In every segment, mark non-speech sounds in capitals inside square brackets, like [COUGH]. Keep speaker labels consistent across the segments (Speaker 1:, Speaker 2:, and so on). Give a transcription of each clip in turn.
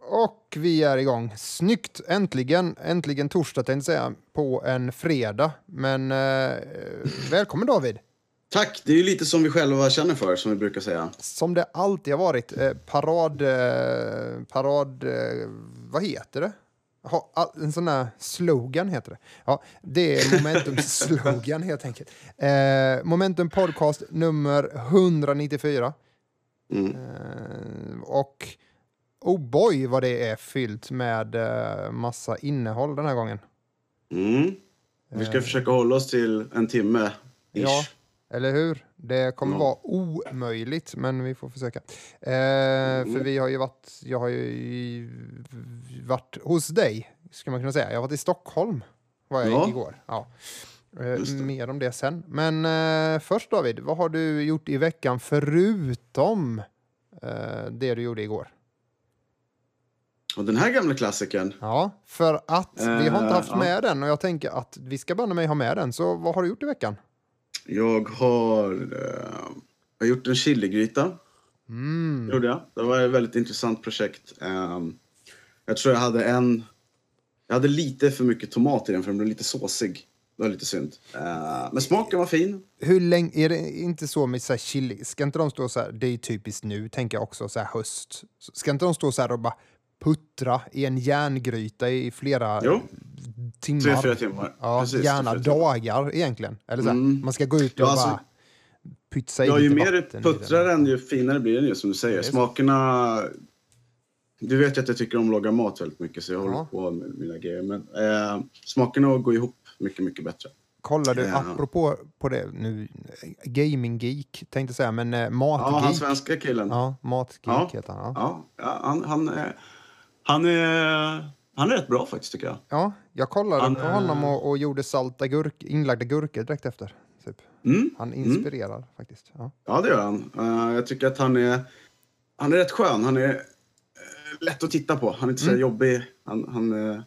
Speaker 1: Och vi är igång. Snyggt! Äntligen, äntligen torsdag tänkte jag säga, på en fredag. Men eh, välkommen David!
Speaker 2: Tack! Det är ju lite som vi själva känner för, som vi brukar säga.
Speaker 1: Som det alltid har varit. Eh, parad... Eh, parad... Eh, vad heter det? Ha, en sån där slogan heter det. Ja, det är Momentums slogan helt enkelt. Eh, Momentum podcast nummer 194.
Speaker 2: Mm.
Speaker 1: Eh, och oh boy vad det är fyllt med eh, massa innehåll den här gången.
Speaker 2: Mm. Vi ska försöka hålla oss till en timme. Ish.
Speaker 1: Ja, eller hur? Det kommer
Speaker 2: Ja.
Speaker 1: vara omöjligt, men vi får försöka. Eh, För vi har ju varit, jag har ju varit hos dig, ska man kunna säga. Jag har varit i Stockholm, var jag
Speaker 2: Ja.
Speaker 1: igår. Ja. Eh, mer om det sen. Men eh, först David, vad har du gjort i veckan förutom eh, det du gjorde igår?
Speaker 2: Och den här gamla klassikern.
Speaker 1: Ja, för att vi har inte
Speaker 2: Eh,
Speaker 1: haft
Speaker 2: ja.
Speaker 1: med den och jag tänker att vi ska banne mig ha med den. Så vad har du gjort i veckan?
Speaker 2: Jag har, eh, jag har gjort en chiligryta.
Speaker 1: Mm.
Speaker 2: Gjorde jag. Det var ett väldigt intressant projekt. Ehm, jag tror jag hade en... Jag hade lite för mycket tomat i den för den blev lite såsig. Det var lite synd. Eh, men smaken var fin.
Speaker 1: Hur länge, är det inte så med så här chili, ska inte de stå så här, det är typiskt nu, tänker jag också, så här höst. Ska inte de stå så här och bara puttra i en järngryta i flera
Speaker 2: Jo.
Speaker 1: timmar?
Speaker 2: Tre, fyra timmar.
Speaker 1: Ja,
Speaker 2: Precis,
Speaker 1: gärna
Speaker 2: tre, fyra timmar.
Speaker 1: dagar egentligen. Eller så
Speaker 2: Mm.
Speaker 1: man ska gå ut och
Speaker 2: Ja, alltså-
Speaker 1: bara pytsa
Speaker 2: Ja, ju
Speaker 1: lite
Speaker 2: mer du puttrar den, ju finare blir den ju som du säger. Smakerna... Du vet ju att jag tycker om att laga mat väldigt mycket så jag
Speaker 1: Ja.
Speaker 2: håller på med mina grejer. Men eh, smakerna går ihop mycket, mycket bättre.
Speaker 1: Kollar du,
Speaker 2: Ja.
Speaker 1: apropå på det nu, gaming geek tänkte säga, men eh,
Speaker 2: Ja,
Speaker 1: matgeek.
Speaker 2: han svenska killen. Ja,
Speaker 1: Ja, matgeek
Speaker 2: Ja.
Speaker 1: heter han. Ja.
Speaker 2: ja, han, han, är, han, är, han är rätt bra faktiskt tycker jag.
Speaker 1: ja, jag kollade
Speaker 2: Han,
Speaker 1: på
Speaker 2: eh,
Speaker 1: honom och, och gjorde salta gurk, inlagda gurkor direkt efter. Typ.
Speaker 2: Mm.
Speaker 1: Han inspirerar faktiskt. Ja.
Speaker 2: Ja, det gör han. Eh, jag tycker att han är, han är rätt skön. Han är eh, lätt att titta på. Han är inte så
Speaker 1: Mm.
Speaker 2: jobbig. Han, han, eh,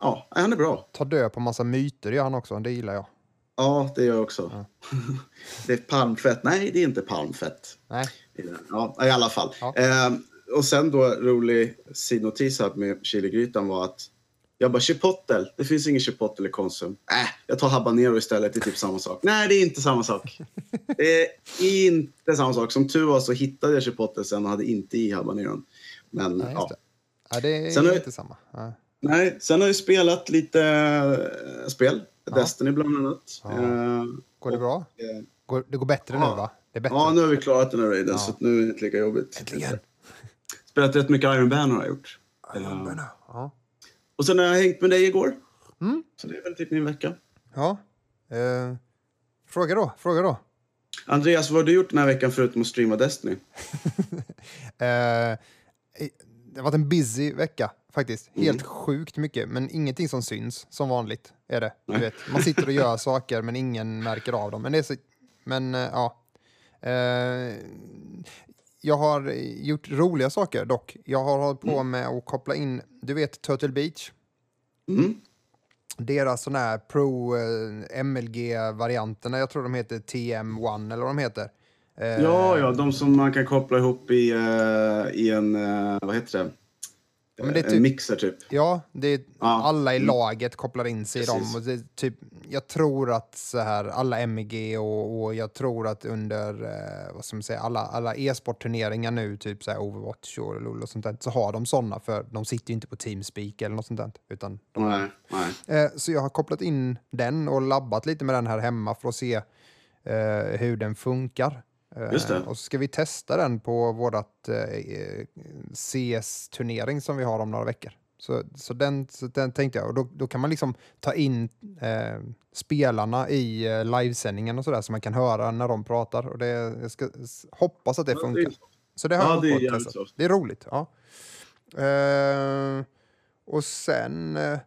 Speaker 2: ja, han är bra.
Speaker 1: Ta död på massa myter gör han också, det gillar jag.
Speaker 2: Ja, det gör jag också. [LAUGHS] det är palmfett. Nej, det är inte palmfett.
Speaker 1: Nej.
Speaker 2: Ja, i alla fall.
Speaker 1: Ja.
Speaker 2: Eh, och sen då, rolig sidnotis här med chiligrytan var att jag bara chipotle, det finns ingen chipotle i Konsum. Äh, jag tar habanero istället, det är typ samma sak. Nej, det är inte samma sak. [LAUGHS] Det är inte samma sak. Som tur var så hittade jag chipotle sen och hade inte i habaneron. Men
Speaker 1: Nej,
Speaker 2: ja.
Speaker 1: det. Ja, det är
Speaker 2: Sen har-
Speaker 1: inte samma. Ja.
Speaker 2: Nej, sen har jag spelat lite äh, spel.
Speaker 1: Ja.
Speaker 2: Destiny bland annat.
Speaker 1: Ja.
Speaker 2: Eh,
Speaker 1: Går det
Speaker 2: och,
Speaker 1: bra?
Speaker 2: eh,
Speaker 1: Går, det går bättre nu va? Det är bättre.
Speaker 2: Ja, nu har vi klarat den här raiden så nu är det inte lika jobbigt.
Speaker 1: Äntligen!
Speaker 2: Spelat rätt mycket Iron Banner har jag gjort.
Speaker 1: Ja. Ja.
Speaker 2: Och sen har jag hängt med dig igår.
Speaker 1: Mm.
Speaker 2: Så det är väl typ min vecka.
Speaker 1: ja. Eh, fråga då, fråga då.
Speaker 2: Andreas, vad har du gjort den här veckan förutom att streama Destiny? [LAUGHS]
Speaker 1: Eh, det har varit en busy vecka faktiskt.
Speaker 2: Mm.
Speaker 1: Helt sjukt mycket, men ingenting som syns som vanligt är det. Du vet. Man sitter och gör [LAUGHS] saker men ingen märker av dem. Men, det är så, men eh, ja. Eh, jag har gjort roliga saker dock. Jag har hållit på med att koppla in, du vet Turtle Beach?
Speaker 2: Mm.
Speaker 1: Deras sån här Pro eh, MLG-varianterna, jag tror de heter TM1 eller vad de heter. Eh,
Speaker 2: Ja, ja, de som man kan koppla ihop i, eh, i en, eh, vad heter det?
Speaker 1: Men det är
Speaker 2: en
Speaker 1: typ-
Speaker 2: mixer typ.
Speaker 1: Ja, det är,
Speaker 2: Ja.
Speaker 1: alla i
Speaker 2: Mm.
Speaker 1: laget kopplar in sig i dem.
Speaker 2: Precis.
Speaker 1: Och det typ, jag tror att så här, alla MG och, och jag tror att under eh, vad ska man säga, alla, alla e-sportturneringar nu, typ så här Overwatch och LoL och sånt där, så har de sådana för de sitter ju inte på Teamspeak eller något sånt där. Utan de,
Speaker 2: Nej, nej.
Speaker 1: eh, så jag har kopplat in den och labbat lite med den här hemma för att se eh, hur den funkar. Eh,
Speaker 2: Just det.
Speaker 1: Och så ska vi testa den på vårt eh, CS-turnering som vi har om några veckor. Så, så, den, så den tänkte jag, och då, då kan man liksom ta in eh, spelarna i eh, livesändningen och sådär så man kan höra när de pratar. Och det, jag ska hoppas att det
Speaker 2: Ja, det är-
Speaker 1: funkar. Så det har
Speaker 2: Ja,
Speaker 1: jag
Speaker 2: det jävligt
Speaker 1: testat.
Speaker 2: soft.
Speaker 1: Det är roligt. Ja. Eh, och sen... Eh,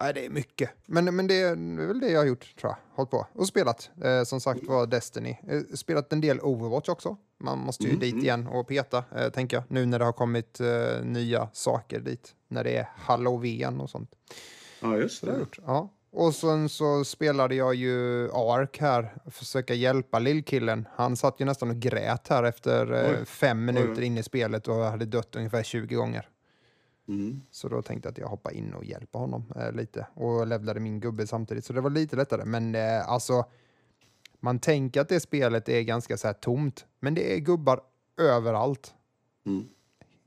Speaker 1: nej, det är mycket. Men, men det är väl det jag har gjort, tror jag. Hållit på. Och spelat. Eh, som sagt var Destiny. Eh, spelat en del Overwatch också. Man måste ju
Speaker 2: Mm,
Speaker 1: dit
Speaker 2: mm.
Speaker 1: igen och peta, eh, tänker jag. Nu när det har kommit eh, nya saker dit. När det är halloween och sånt.
Speaker 2: Ja, just
Speaker 1: det
Speaker 2: det.
Speaker 1: gjort. Ja. Och sen så spelade jag ju Ark här, försöka hjälpa lillkillen. Han satt ju nästan och grät här efter eh, fem minuter
Speaker 2: Oj.
Speaker 1: in i spelet och hade dött ungefär 20 gånger.
Speaker 2: Mm.
Speaker 1: Så då tänkte jag att jag hoppar in och hjälper honom eh, lite och levlade min gubbe samtidigt. Så det var lite lättare. Men eh, alltså, man tänker att det spelet är ganska så här tomt, men det är gubbar överallt.
Speaker 2: Mm.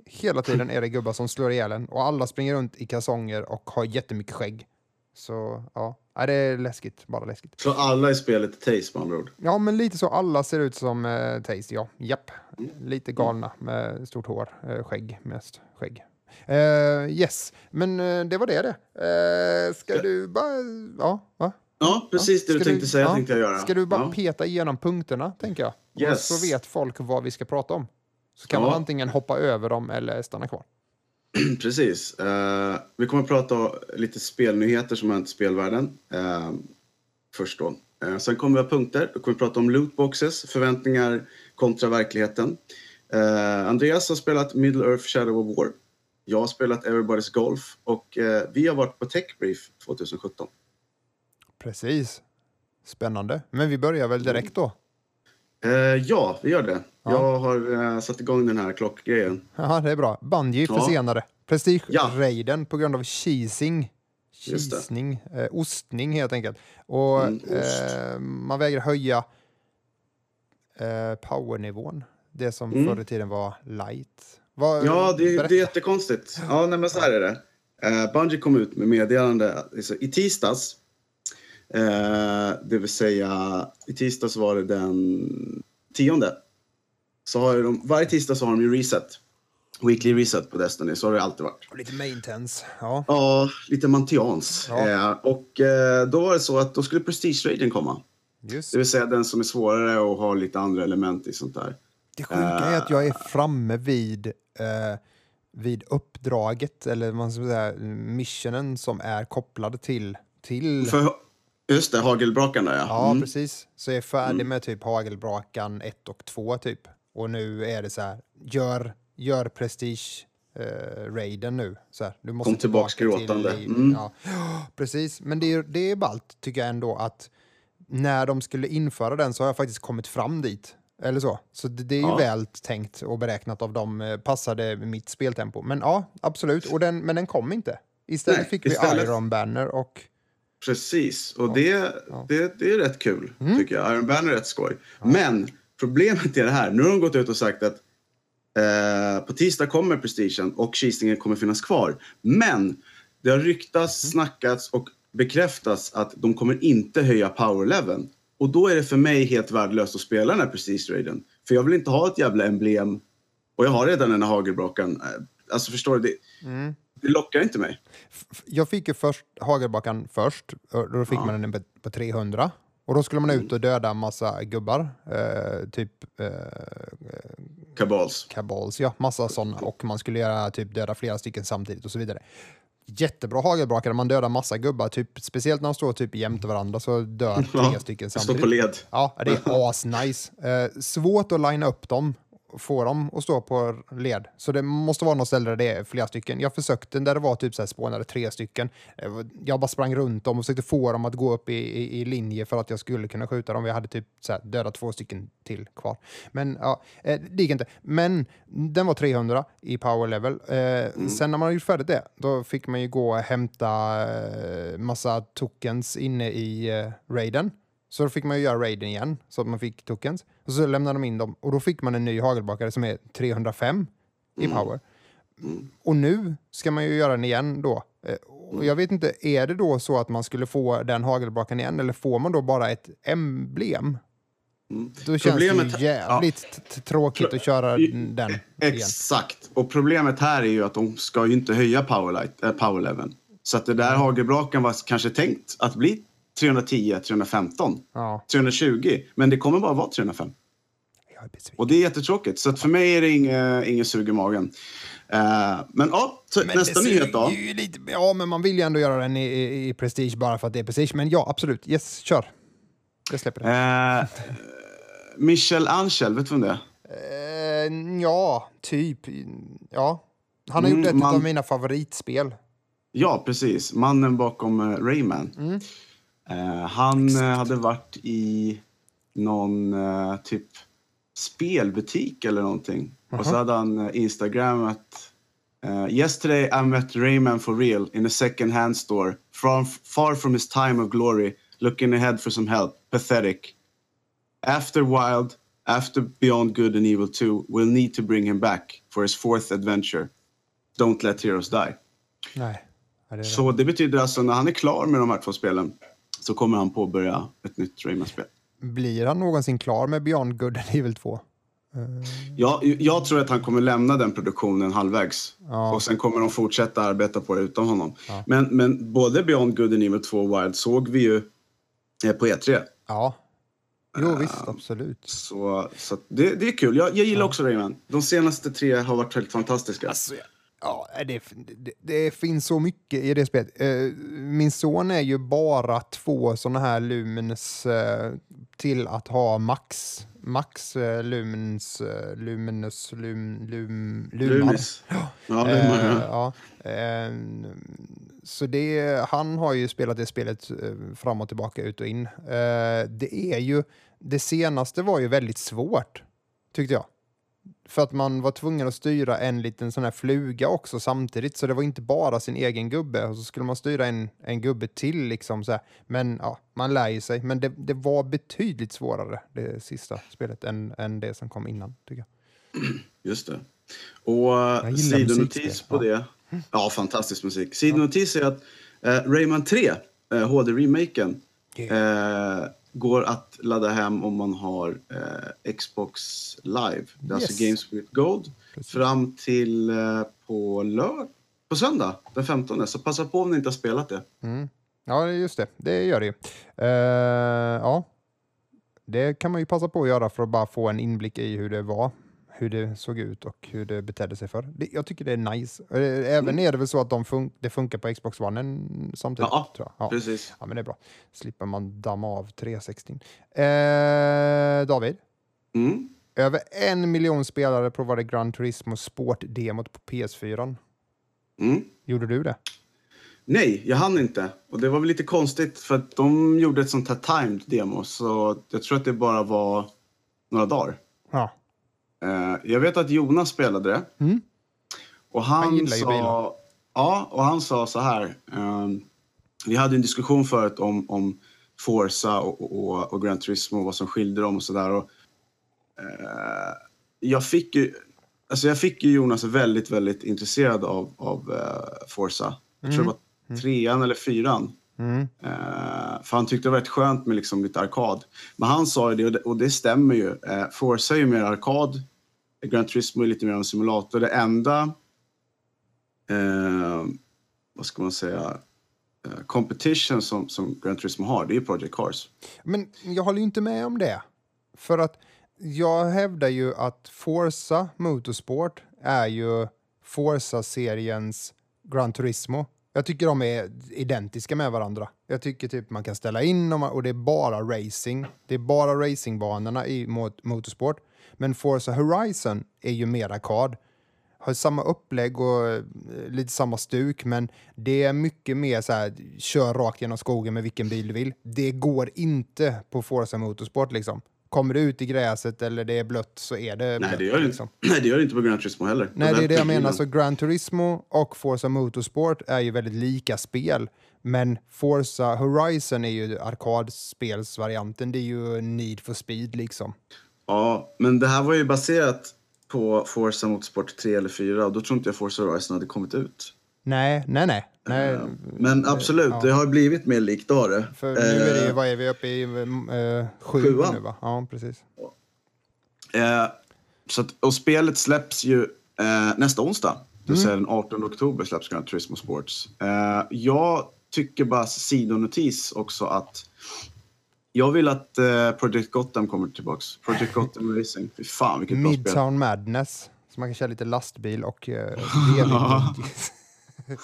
Speaker 1: Hela [CLEARS THROAT] tiden är det gubbar som slår ihjäl en och alla springer runt i kalsonger och har jättemycket skägg. Så ja, Nej, det är läskigt, bara läskigt.
Speaker 2: Så alla i spelet är Taste med andra ord.
Speaker 1: Ja, men lite så. Alla ser ut som eh, Taste, ja. Japp. Lite galna med stort hår. Eh, skägg, mest skägg. Eh, yes, men eh, det var det det. Eh, ska
Speaker 2: Ja.
Speaker 1: du bara... Ja, va?
Speaker 2: Ja, precis det
Speaker 1: Ska
Speaker 2: du tänkte säga
Speaker 1: ja.
Speaker 2: tänkte jag göra.
Speaker 1: Ska du bara
Speaker 2: ja.
Speaker 1: peta igenom punkterna, tänker jag? Och
Speaker 2: Yes.
Speaker 1: så vet folk vad vi ska prata om. Så kan
Speaker 2: Ja.
Speaker 1: man antingen hoppa över dem eller stanna kvar. [CLEARS THROAT]
Speaker 2: Precis. Vi kommer att prata lite spelnyheter som har hänt i spelvärlden. först då. Sen kommer vi ha punkter. Då kommer vi prata om lootboxes, förväntningar kontra verkligheten. Andreas har spelat Middle Earth Shadow of War. Jag har spelat Everybody's Golf och eh, vi har varit på Techbrief 2017.
Speaker 1: Precis. Spännande. Men vi börjar väl direkt då?
Speaker 2: Eh, ja, vi gör det.
Speaker 1: Ja.
Speaker 2: Jag har eh, satt igång den här klockgrejen.
Speaker 1: Ja, det är bra.
Speaker 2: Ja.
Speaker 1: försenade.
Speaker 2: Ja.
Speaker 1: Prestige-raiden på grund av cheesing. Cheesning, eh, ostning helt enkelt. Och
Speaker 2: Mm,
Speaker 1: eh, man vägrar höja eh, powernivån. Det som
Speaker 2: Mm.
Speaker 1: förr i tiden var light. Vad,
Speaker 2: Ja, det,
Speaker 1: berätta.
Speaker 2: det är jättekonstigt. Ja, nej, men så här är det. Uh, Bungie kom ut med meddelande alltså, i tisdags. Eh, det vill säga, i tisdags var det den tionde. Så har de, varje tisdag så har de ju reset. Weekly reset på Destiny, så har det alltid varit.
Speaker 1: Lite maintenance. Ja.
Speaker 2: Ja, lite mantians.
Speaker 1: Ja.
Speaker 2: Eh, och eh, då var det så att då skulle Prestige-raiden komma.
Speaker 1: Just.
Speaker 2: Det vill säga den som är svårare och har lite andra element i sånt där.
Speaker 1: Det sjuka är att jag är framme vid, eh, vid uppdraget, eller man ska säga missionen som är kopplad till... till
Speaker 2: För, just det, hagelbrakan där ja.
Speaker 1: ja,
Speaker 2: Mm.
Speaker 1: precis. Så jag är färdig med typ hagelbrakan 1 och 2 typ. Och nu är det så här, gör, gör prestige eh, raiden nu. Så här, du måste
Speaker 2: Kom tillbaks
Speaker 1: tillbaka
Speaker 2: gråtande.
Speaker 1: liv.
Speaker 2: Mm.
Speaker 1: Ja, [GASPS] precis. Men det är, det är ballt tycker jag ändå att när de skulle införa den så har jag faktiskt kommit fram dit. Eller så. Så det, det är ju
Speaker 2: Ja.
Speaker 1: väl tänkt och beräknat av dem. eh, Passade mitt speltempo. Men ja, absolut. Och den, men den kom inte. Istället
Speaker 2: Nej,
Speaker 1: fick vi
Speaker 2: istället-
Speaker 1: Iron Banner och...
Speaker 2: Precis, och
Speaker 1: Ja.
Speaker 2: det,
Speaker 1: Ja.
Speaker 2: det, det är rätt kul
Speaker 1: Mm.
Speaker 2: tycker jag. Iron Banner är rätt skoj. Men problemet är det här, nu har de gått ut och sagt att eh, på tisdag kommer Prestigen och Kistingen kommer finnas kvar. Men det har ryktats,
Speaker 1: Mm.
Speaker 2: snackats och bekräftats att de kommer inte höja power-leveln. Och då är det för mig helt värdelöst att spela den här Prestige-raiden. För jag vill inte ha ett jävla emblem och jag har redan den här hagelbrakan. Eh, Alltså förstår du? Det,
Speaker 1: Mm.
Speaker 2: det lockar inte mig.
Speaker 1: Jag fick ju först hagelbakan först. och Då fick
Speaker 2: Ja.
Speaker 1: man den på, på 300. Och då skulle man ut och döda en massa gubbar. Eh, typ eh,
Speaker 2: Kabals.
Speaker 1: kabals, ja. Massa sådana. Och man skulle göra typ döda flera stycken samtidigt och så vidare. Jättebra hagelbrakare. Man dödar massa gubbar. Typ, speciellt när de står typ jämte varandra så dör
Speaker 2: Ja,
Speaker 1: tre stycken
Speaker 2: Står
Speaker 1: samtidigt.
Speaker 2: på led.
Speaker 1: Ja, det är asnice. Eh, svårt att linea upp dem, få dem att stå på led. Så det måste vara något ställe där det är flera stycken. Jag försökte där det var typ så här spånade tre stycken. Eh, Jag bara sprang runt dem och försökte få dem att gå upp i, i, i linje för att jag skulle kunna skjuta dem. Vi hade typ så här dödat två stycken till kvar. Men ja, eh, det gick inte. Men den var 300 i power level. Eh, Sen när man gjort färdigt det, då fick man ju gå och hämta massa tokens inne i raiden. Så då fick man ju göra raiden igen, så att man fick tokens. Och så lämnade de in dem och då fick man en ny hagelbakare som är 305 i power. Och nu ska man ju göra den igen då. Eh, Och jag vet inte, är det då så att man skulle få den hagelbakaren igen eller får man då bara ett emblem?
Speaker 2: Mm.
Speaker 1: Då känns
Speaker 2: Problemet-
Speaker 1: det ju jävligt t- tråkigt att köra den igen.
Speaker 2: Exakt. Och problemet här är ju att de ska ju inte höja powerlight, äh, powerleveln. Så att det där hagelbrakan var kanske tänkt att bli 310, 315,
Speaker 1: Ja,
Speaker 2: 320. Men det kommer bara vara 305.
Speaker 1: jag är besviken.
Speaker 2: Och det är jättetråkigt. Så för mig är det inget, inget sug i magen. Eh, men ja,
Speaker 1: Men
Speaker 2: nästa nyhet då.
Speaker 1: Lite, ja, men man vill ju ändå göra den i, i, i Prestige bara för att det är Prestige. Men ja, absolut. Yes, kör. Det släpper det.
Speaker 2: Eh, Michel Angel, vet du vem det är?
Speaker 1: Eh, ja, typ. Ja. Han har
Speaker 2: Mm,
Speaker 1: gjort ett
Speaker 2: man-
Speaker 1: av mina favoritspel.
Speaker 2: Ja, precis. Mannen bakom uh, Rayman.
Speaker 1: Mm.
Speaker 2: Uh, han uh, hade varit i någon typ spelbutik eller någonting. Och så hade han instagrammat Yesterday I met Rayman for real in a second hand store from, far from his time of glory looking ahead for some help. Pathetic. After Wild, after Beyond Good and Evil 2, we'll need to bring him back for his fourth adventure. Don't let heroes die.
Speaker 1: Nej. Det det.
Speaker 2: Så det betyder alltså när han är klar med de här två spelen så kommer han påbörja ett nytt Rayman-spel.
Speaker 1: Blir han någonsin klar med Beyond Good and Evil 2?
Speaker 2: Jag, jag tror att han kommer lämna den produktionen halvvägs.
Speaker 1: Ja.
Speaker 2: Och sen kommer de fortsätta arbeta på det utan honom. Men, men både Beyond Good and Evil 2 och Wild såg vi ju eh, på E3.
Speaker 1: Ja. Jo, visst, absolut.
Speaker 2: Så, så det, det är kul. Jag, jag gillar också Rayman. De senaste tre har varit helt fantastiska.
Speaker 1: Alltså, ja, det, det, det finns så mycket i det spelet. Eh, min son är ju bara två såna här lumens eh, till att ha max. Max eh, lumens, luminous, lum, lum, lumar.
Speaker 2: Ja, ja.
Speaker 1: ja. Så det, han har ju spelat det spelet fram och tillbaka, ut och in. Det är ju, det senaste var ju väldigt svårt, tyckte jag. För att man var tvungen att styra en liten sån här fluga också samtidigt, så det var inte bara sin egen gubbe. Och så skulle man styra en, en gubbe till liksom så här. Men ja, man lär ju sig. Men det, det var betydligt svårare, det sista spelet, än, än det som kom innan, tycker jag. [CLEARS THROAT]
Speaker 2: Just det. Och eh, sidonotis på det. Ja, fantastisk musik. Sidonotis är att eh, Rayman 3, eh, HD-remaken, eh, går att ladda hem om man har eh, Xbox Live. Det är alltså
Speaker 1: Yes.
Speaker 2: Games with Gold. Fram till eh, på lördag. På söndag den 15. Så passa på om ni inte har spelat det.
Speaker 1: Mm. Ja, just det. Det gör det ju. Eh, ja, det kan man ju passa på att göra för att bara få en inblick i hur det var, hur det såg ut och hur det betedde sig för. Det, jag tycker det är nice. Eh, Även är det väl så att de fun det funkar på Xbox One samtidigt?
Speaker 2: Ja,
Speaker 1: tror jag. Ja.
Speaker 2: Precis.
Speaker 1: ja, men det är bra. Slipper man damma av 360. Eh, David?
Speaker 2: Mm.
Speaker 1: Över en miljon spelare provade Gran Turismo Sport-demot på PS4.
Speaker 2: Mm.
Speaker 1: Gjorde du det?
Speaker 2: Nej, jag hann inte. Och det var väl lite konstigt för att de gjorde ett sånt här timed demo. Så jag tror att det bara var några dagar.
Speaker 1: Ja.
Speaker 2: Eh, jag vet att Jonas spelade det.
Speaker 1: Mm.
Speaker 2: Och han,
Speaker 1: Han
Speaker 2: sa...
Speaker 1: bilar.
Speaker 2: Ja, och han sa så här. ehm, vi hade en diskussion förut om, om Forza och, och, och Gran Turismo och vad som skilde dem och sådär. Och, eh, jag fick ju... Alltså jag fick ju Jonas väldigt, väldigt intresserad av, av eh, Forza. Jag tror det var trean eller fyran.
Speaker 1: Mm.
Speaker 2: Eh, för han tyckte det var rätt skönt med liksom lite arkad. Men han sa ju det, och det, stämmer ju. Uh, Forza är ju mer arkad. Gran Turismo är lite mer av en simulator. Det enda, eh, vad ska man säga, eh, competition som, som Gran Turismo har, det är Project Cars.
Speaker 1: Men jag håller ju inte med om det. För att jag hävdar ju att Forza Motorsport är ju Forza-seriens Gran Turismo. Jag tycker de är identiska med varandra. Jag tycker typ man kan ställa in dem och det är bara racing. Det är bara racingbanorna i mot- motorsport. Men Forza Horizon är ju mer arkad. Har samma upplägg och eh, lite samma stuk, men det är mycket mer så här, kör rakt genom skogen med vilken bil du vill. Det går inte på Forza Motorsport liksom. Kommer du ut i gräset eller det är blött så är det
Speaker 2: Nej,
Speaker 1: blött,
Speaker 2: det gör det
Speaker 1: liksom.
Speaker 2: inte. [CLEARS THROAT] Nej, det gör det inte på Gran Turismo heller.
Speaker 1: Nej, det är det jag menar.
Speaker 2: Så
Speaker 1: Gran Turismo och Forza Motorsport är ju väldigt lika spel. Men Forza Horizon är ju arkadspelsvarianten. Det är ju Need for Speed liksom.
Speaker 2: Ja, men det här var ju baserat på Forza Motorsport 3 eller 4 och då tror inte jag Forza Horizon hade kommit ut.
Speaker 1: Nej, nej, nej. nej.
Speaker 2: Eh, Men absolut,
Speaker 1: ja.
Speaker 2: det har blivit mer likt då det.
Speaker 1: För nu är det ju,
Speaker 2: Eh,
Speaker 1: vad är vi uppe i? Uh, sju
Speaker 2: Sjuan.
Speaker 1: nu va? Ja, precis.
Speaker 2: Så att, och spelet släpps ju nästa onsdag. Det vill säga den 18 oktober släpps Gran Turismo Sports. Jag tycker bara sidonotis också att jag vill att eh, Project Gotham kommer tillbaks. Project Gotham [LAUGHS] Racing. Fy fan vilket bra spel.
Speaker 1: Midtown Madness. Så man kan köra lite lastbil och uh, uh,
Speaker 2: Eh, [LAUGHS] [LAUGHS]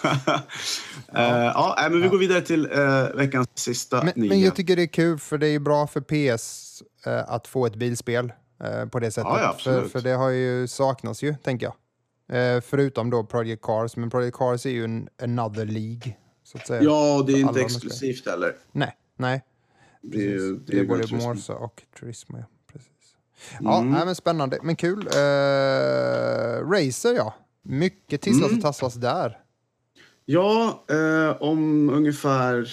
Speaker 2: ja, nej, men vi går vidare till eh, veckans sista
Speaker 1: men,
Speaker 2: nyhet.
Speaker 1: men jag tycker det är kul för det är bra för PS eh, att få ett bilspel eh, på det sättet.
Speaker 2: Ja, ja,
Speaker 1: för, för det har ju saknats ju, tänker jag. Eh, förutom då Project Cars, men Project Cars är ju en another League. Så att säga.
Speaker 2: Ja, det är inte exklusivt heller.
Speaker 1: Nej, nej.
Speaker 2: Det är, ju-
Speaker 1: Det är,
Speaker 2: ju
Speaker 1: både
Speaker 2: Gran Turismo.
Speaker 1: Morsa och Turismo. Ja, precis. ja
Speaker 2: Mm.
Speaker 1: nej, men spännande. Men kul. Uh, Racer, ja. Mycket tisslas
Speaker 2: Mm.
Speaker 1: och tasslas där.
Speaker 2: Ja, eh, om ungefär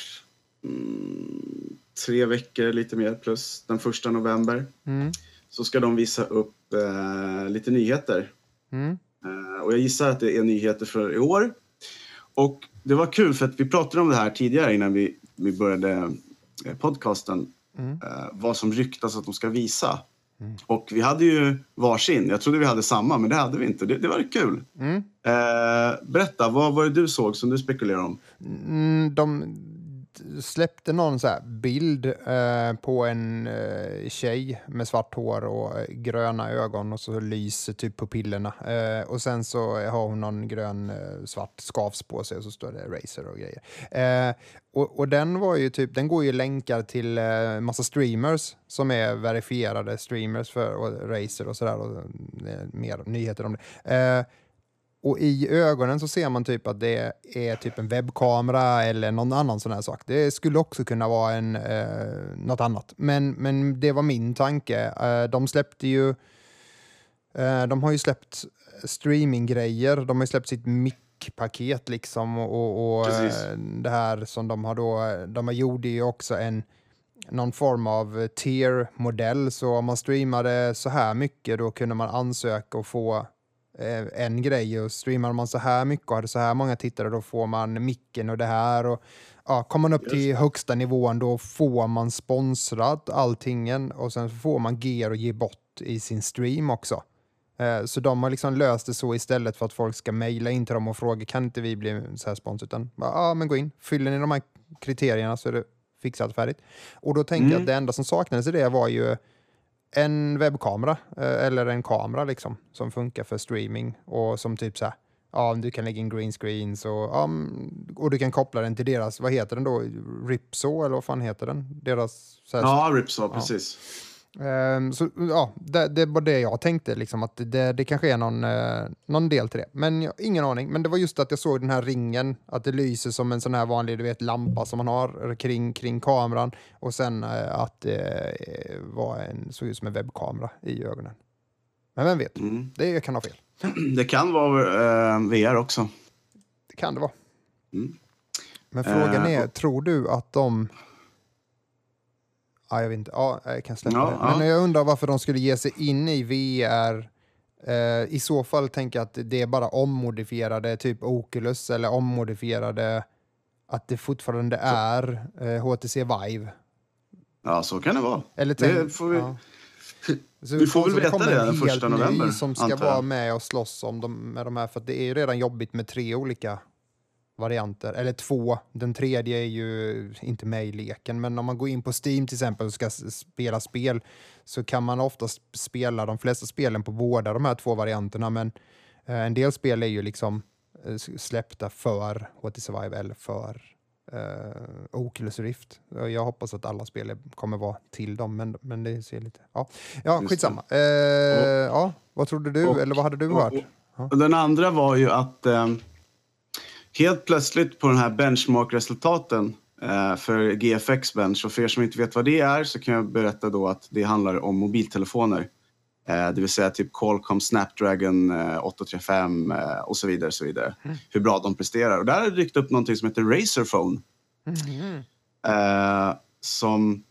Speaker 2: mm, tre veckor, lite mer, plus den första november,
Speaker 1: Mm.
Speaker 2: så ska de visa upp eh, lite nyheter.
Speaker 1: Mm.
Speaker 2: Eh, och jag gissar att det är nyheter för i år. Och det var kul för att vi pratade om det här tidigare innan vi, vi började eh, podcasten.
Speaker 1: Mm.
Speaker 2: Eh, vad som ryktas att de ska visa. Och vi hade ju varsin. Jag trodde vi hade samma, men det hade vi inte. Det, det var kul.
Speaker 1: Mm.
Speaker 2: Eh, berätta, vad var det du såg som du spekulerar om?
Speaker 1: Mm, de släppte någon så här bild eh, på en eh, tjej med svart hår och eh, gröna ögon och så lyser typ pupillerna. Eh, och sen så har hon någon grön eh, svart skavs på sig och så står det Razer och grejer. Eh, och, och den var ju typ, den går ju länkar till eh, massa streamers som är verifierade streamers för och Razer och sådär och eh, mer nyheter om det. Eh, Eh, och i ögonen så ser man typ att det är typ en webbkamera eller någon annan sån här sak. Det skulle också kunna vara en, eh, något annat. Men, men det var min tanke. Eh, de släppte ju... Eh, de har ju släppt streaminggrejer. De har ju släppt sitt mic-paket liksom. Och, och eh, det här som de har då... De har gjorde ju också en någon form av tier-modell. Så om man streamade så här mycket då kunde man ansöka och få eh, en grej och streamar man så här mycket och hade så här många tittare då får man micken och det här. Och, ja, kommer man upp
Speaker 2: Just
Speaker 1: till högsta nivån då får man sponsrat alltingen och sen får man gear och ge bort i sin stream också. Eh, Så de har liksom löst det så istället för att folk ska mejla in till dem och fråga kan inte vi bli så här sponsor? Utan ja men gå in, fyller ni de här kriterierna så är det fixat färdigt. Och då tänker jag
Speaker 2: Mm.
Speaker 1: att det enda som saknades i det var ju en webbkamera eh, eller en kamera liksom som funkar för streaming och som typ så här Ja, du kan lägga in green screens och, ja, mm, och du kan koppla den till deras, vad heter den då? Ripso eller vad fan heter den? Deras här,
Speaker 2: Ja, Ripsaw, precis.
Speaker 1: Ehm, så ja, det, det var det jag tänkte, liksom, att det, det kanske är någon, eh, någon del till det. Men jag, ingen aning. Men det var just att jag såg den här ringen, att det lyser som en sån här vanlig du vet, lampa som man har kring, kring kameran. Och sen eh, att det eh, var en, såg ut som en webbkamera i ögonen. Men vem vet,
Speaker 2: Mm.
Speaker 1: det kan ha fel. [CLEARS THROAT]
Speaker 2: Det kan vara eh, VR också.
Speaker 1: Det kan det vara.
Speaker 2: Mm.
Speaker 1: Men frågan
Speaker 2: Eh,
Speaker 1: är, tror du att de... Ja, jag vet inte. Ja, jag kan släppa
Speaker 2: Ja,
Speaker 1: det. Men jag undrar varför de skulle ge sig in i VR. Eh, I så fall tänker jag att det är bara ommodifierade, typ Oculus, eller ommodifierade, att det fortfarande är eh, HTC Vive.
Speaker 2: Ja, så kan det vara.
Speaker 1: Eller
Speaker 2: Det
Speaker 1: tänk-
Speaker 2: får vi-
Speaker 1: ja. Så
Speaker 2: vi får väl veta det
Speaker 1: en
Speaker 2: den första november,
Speaker 1: Som ska vara med och slåss om de, med de här, för att det är ju redan jobbigt med tre olika varianter, eller två. Den tredje är ju inte med i leken, men om man går in på Steam till exempel och ska spela spel så kan man oftast spela de flesta spelen på båda de här två varianterna, men eh, en del spel är ju liksom eh, släppta för HTC Vive eller för eh, Oculus Rift. Och Jag hoppas att alla spel kommer vara till dem, men, men det ser lite... Ja, ja skitsamma. Eh, ja, vad trodde du,
Speaker 2: Och-
Speaker 1: eller vad hade du
Speaker 2: och-
Speaker 1: hört?
Speaker 2: Och den andra var ju att eh, helt plötsligt på den här benchmark-resultaten eh, för GFX Bench, och för er som inte vet vad det är så kan jag berätta då att det handlar om mobiltelefoner. Eh, det vill säga typ Qualcomm Snapdragon eh, 835 eh, och så vidare. Så vidare. Hur bra de presterar. Och där har det dykt upp någonting som heter Razer Phone.
Speaker 1: Mhm.
Speaker 2: Eh, som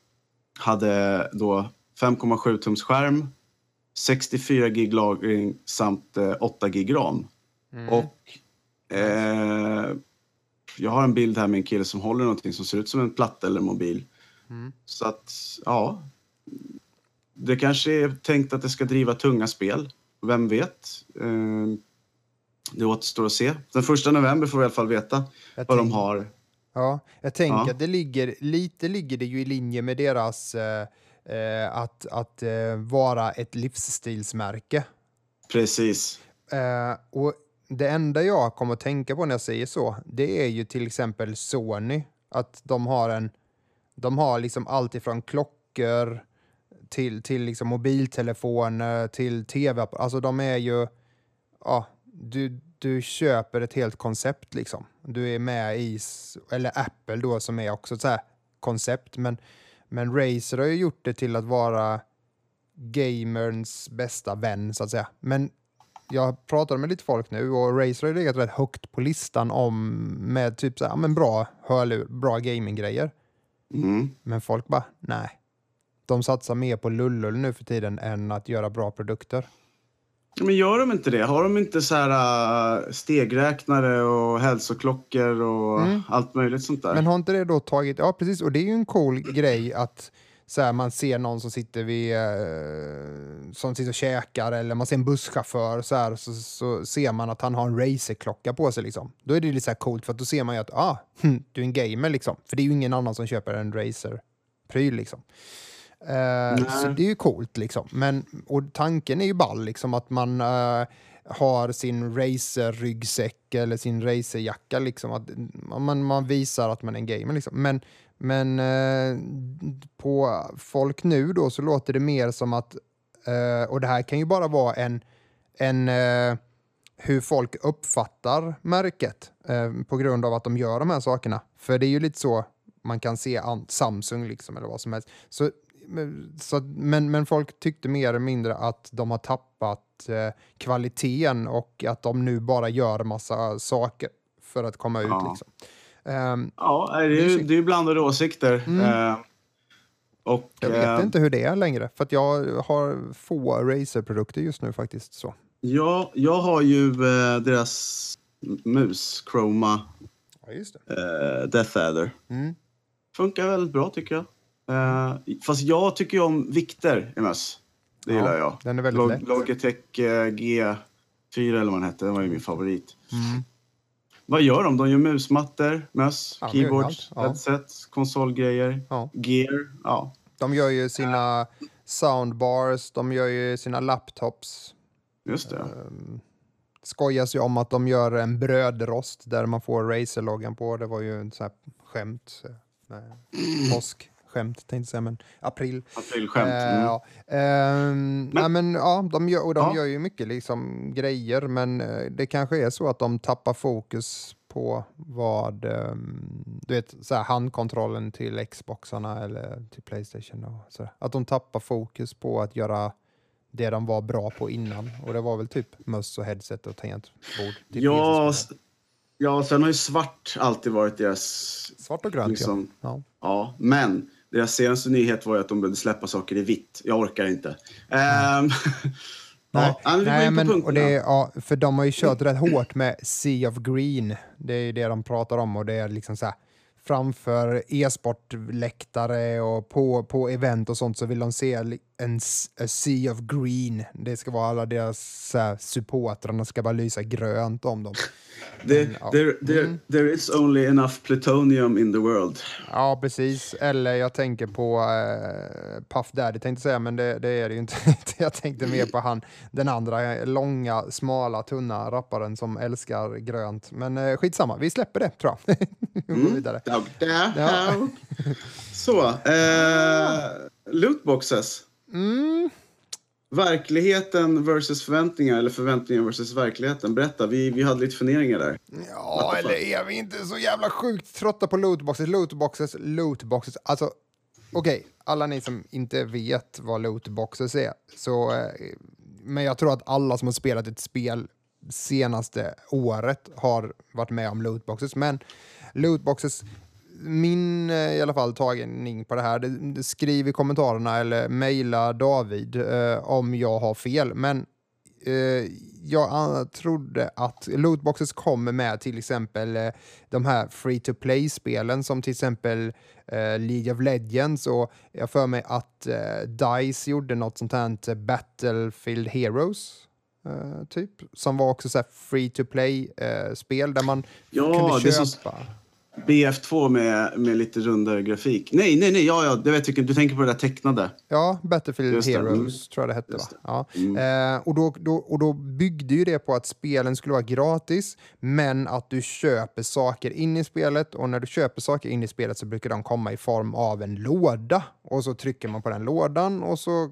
Speaker 2: hade då 5,7 tums skärm, 64 gig lagring samt eh, 8 gig ram.
Speaker 1: Mm.
Speaker 2: Och eh, jag har en bild här med en kille som håller någonting som ser ut som en platta eller mobil.
Speaker 1: Mm.
Speaker 2: Så att, ja. Det kanske är tänkt att det ska driva tunga spel. Vem vet? Eh, det återstår att se. Den första november får vi i alla fall veta
Speaker 1: Jag
Speaker 2: vad de har.
Speaker 1: Ja, jag tänker
Speaker 2: Ja.
Speaker 1: att det ligger, lite ligger det ju i linje med deras eh, eh, att, att eh, vara ett livsstilsmärke.
Speaker 2: Precis.
Speaker 1: Eh, och det enda jag kommer att tänka på när jag säger så, det är ju till exempel Sony. Att de har en, de har liksom allt ifrån klockor till, till liksom mobiltelefoner, till tv Alltså de är ju, ja, du, du köper ett helt koncept liksom. Du är med i, eller Apple då som är också ett så här koncept, men, men Razer har ju gjort det till att vara gamerns bästa vän så att säga. Men jag pratade med lite folk nu och Razer har legat rätt högt på listan om med typ så här, men bra hörlur, bra gaminggrejer.
Speaker 2: Mm.
Speaker 1: Men folk bara, nej. De satsar mer på lullull nu för tiden än att göra bra produkter.
Speaker 2: Men gör de inte det? Har de inte så här äh, stegräknare och hälsoklockor och
Speaker 1: Mm.
Speaker 2: allt möjligt sånt där?
Speaker 1: Men har inte det då tagit, ja precis, och det är ju en cool grej att så här, man ser någon som sitter vid, eh, som sitter och käkar eller man ser en busschaufför så här, så, så ser man att han har en racerklocka på sig liksom. Då är det lite så här coolt för att då ser man ju att, ah, hm, du är en gamer liksom. För det är ju ingen annan som köper en racer-pryl liksom. Eh, så det är ju coolt liksom. Men, och tanken är ju ball liksom att man eh, har sin racer-ryggsäck eller sin racerjacka liksom. Att man, man visar att man är en gamer liksom. Men, men eh, på folk nu då så låter det mer som att, eh, och det här kan ju bara vara en, en eh, hur folk uppfattar märket eh, på grund av att de gör de här sakerna. För det är ju lite så man kan se Samsung liksom eller vad som helst. Så, så, men, men folk tyckte mer eller mindre att de har tappat eh, kvaliteten och att de nu bara gör massa saker för att komma ut.
Speaker 2: Ja.
Speaker 1: Liksom. Ehm,
Speaker 2: Ja, det
Speaker 1: är
Speaker 2: ju- det är blandade åsikter.
Speaker 1: Mm.
Speaker 2: Eh, och,
Speaker 1: jag vet
Speaker 2: eh,
Speaker 1: inte hur det är längre, för att jag har få Razer-produkter just nu faktiskt. så.
Speaker 2: Ja, jag har ju eh, deras mus, Chroma
Speaker 1: Ja, just det.
Speaker 2: eh, Death Adder.
Speaker 1: Mm.
Speaker 2: Funkar väldigt bra tycker jag. Eh, fast jag tycker ju om vikter i möss. Det
Speaker 1: Ja,
Speaker 2: gillar jag.
Speaker 1: Den är väldigt
Speaker 2: Log-
Speaker 1: lätt.
Speaker 2: Logitech eh, G4 eller vad den hette, den var ju min favorit.
Speaker 1: Mm.
Speaker 2: Vad gör de? De gör musmattor, möss,
Speaker 1: Ja,
Speaker 2: keyboards,
Speaker 1: ja.
Speaker 2: headsets, konsolgrejer,
Speaker 1: Ja.
Speaker 2: gear. Ja.
Speaker 1: De gör ju sina soundbars, de gör ju sina laptops.
Speaker 2: Just det.
Speaker 1: Um, skojas ju om att de gör en brödrost där man får Razer-loggan på. Det var ju här skämt. Nej, påsk. Skämt tänkte jag säga, men april.
Speaker 2: Aprilskämt.
Speaker 1: Eh,
Speaker 2: Mm.
Speaker 1: ja. Ehm, nej, men, ja, de gör, och de
Speaker 2: Ja.
Speaker 1: gör ju mycket liksom, grejer, men eh, det kanske är så att de tappar fokus på vad, ehm, du vet, så här, handkontrollen till Xboxarna eller till Playstation. Och så där. Att de tappar fokus på att göra det de var bra på innan. Och det var väl typ möss och headset och tangentbord.
Speaker 2: Ja, ja, sen har ju svart alltid varit deras...
Speaker 1: Svart och grönt,
Speaker 2: liksom,
Speaker 1: ja.
Speaker 2: Ja, men deras senaste nyhet var ju att de började släppa saker i vitt. Jag orkar inte. Ehm, [LAUGHS]
Speaker 1: Nej,
Speaker 2: ja, men
Speaker 1: nej men, och det, ja, för de har ju kört rätt hårt med Sea of Green. Det är ju det de pratar om och det är liksom så här framför e-sportläktare och på, på event och sånt så vill de se en a Sea of Green. Det ska vara alla deras här, supportrarna ska bara lysa grönt om dem.
Speaker 2: Det,
Speaker 1: Men, ja.
Speaker 2: there, there,
Speaker 1: Mm.
Speaker 2: there is only enough plutonium in the world.
Speaker 1: Ja, precis. Eller jag tänker på eh, Puff Daddy tänkte säga, men det, det är det ju [LAUGHS] inte. jag tänkte mer på han, den andra eh, långa, smala, tunna rapparen som älskar grönt. Men eh, skitsamma, vi släpper det tror jag. [LAUGHS] vi går vidare.
Speaker 2: Da,
Speaker 1: Ja.
Speaker 2: how. Så, eh, lootboxes.
Speaker 1: Mm.
Speaker 2: Verkligheten versus förväntningar, eller förväntningar versus verkligheten. Berätta, vi, vi hade lite funderingar där.
Speaker 1: Ja, eller är vi inte så jävla sjukt trötta på lootboxes? Lootboxes, lootboxes. Alltså, okej, alla ni som inte vet vad lootboxes är, så, eh, men jag tror att alla som har spelat ett spel senaste året har varit med om lootboxes. Men lootboxes, min eh, i alla fall tagning på det här, det, det skriv i kommentarerna eller mejla David eh, om jag har fel. Men eh, jag trodde att lootboxes kommer med till exempel eh, de här free to play-spelen som till exempel eh, League of Legends och jag för mig att eh, DICE gjorde något sånt här Battlefield Heroes. typ, som var också så här free to play-spel där man
Speaker 2: Ja,
Speaker 1: kunde köpa.
Speaker 2: Som- BF2 med, med lite rundare grafik. Nej, nej, nej, ja, ja, det vet jag, du tänker på det där tecknade.
Speaker 1: Ja, Battlefield
Speaker 2: Just det,
Speaker 1: Heroes
Speaker 2: mm.
Speaker 1: tror jag det hette. Va? Ja.
Speaker 2: Mm.
Speaker 1: Eh, och, då, då, och då byggde ju det på att spelen skulle vara gratis, men att du köper saker in i spelet. Och när du köper saker in i spelet så brukar de komma i form av en låda. Och så trycker man på den lådan och så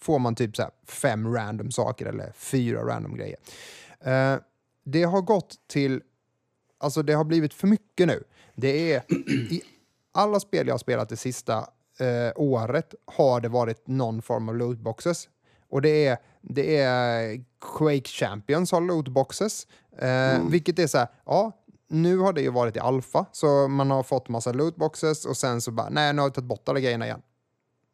Speaker 1: får man typ så här fem random saker eller fyra random grejer. Eh, det har gått till... Alltså det har blivit för mycket nu. Det är... I alla spel jag har spelat det sista eh, året har det varit någon form av lootboxes. Och det är, det är Quake Champions har lootboxes. Eh, Vilket är så här, ja, nu har det ju varit i alfa, så man har fått massa lootboxes och sen så bara, nej, nu har vi tagit bort alla grejerna igen.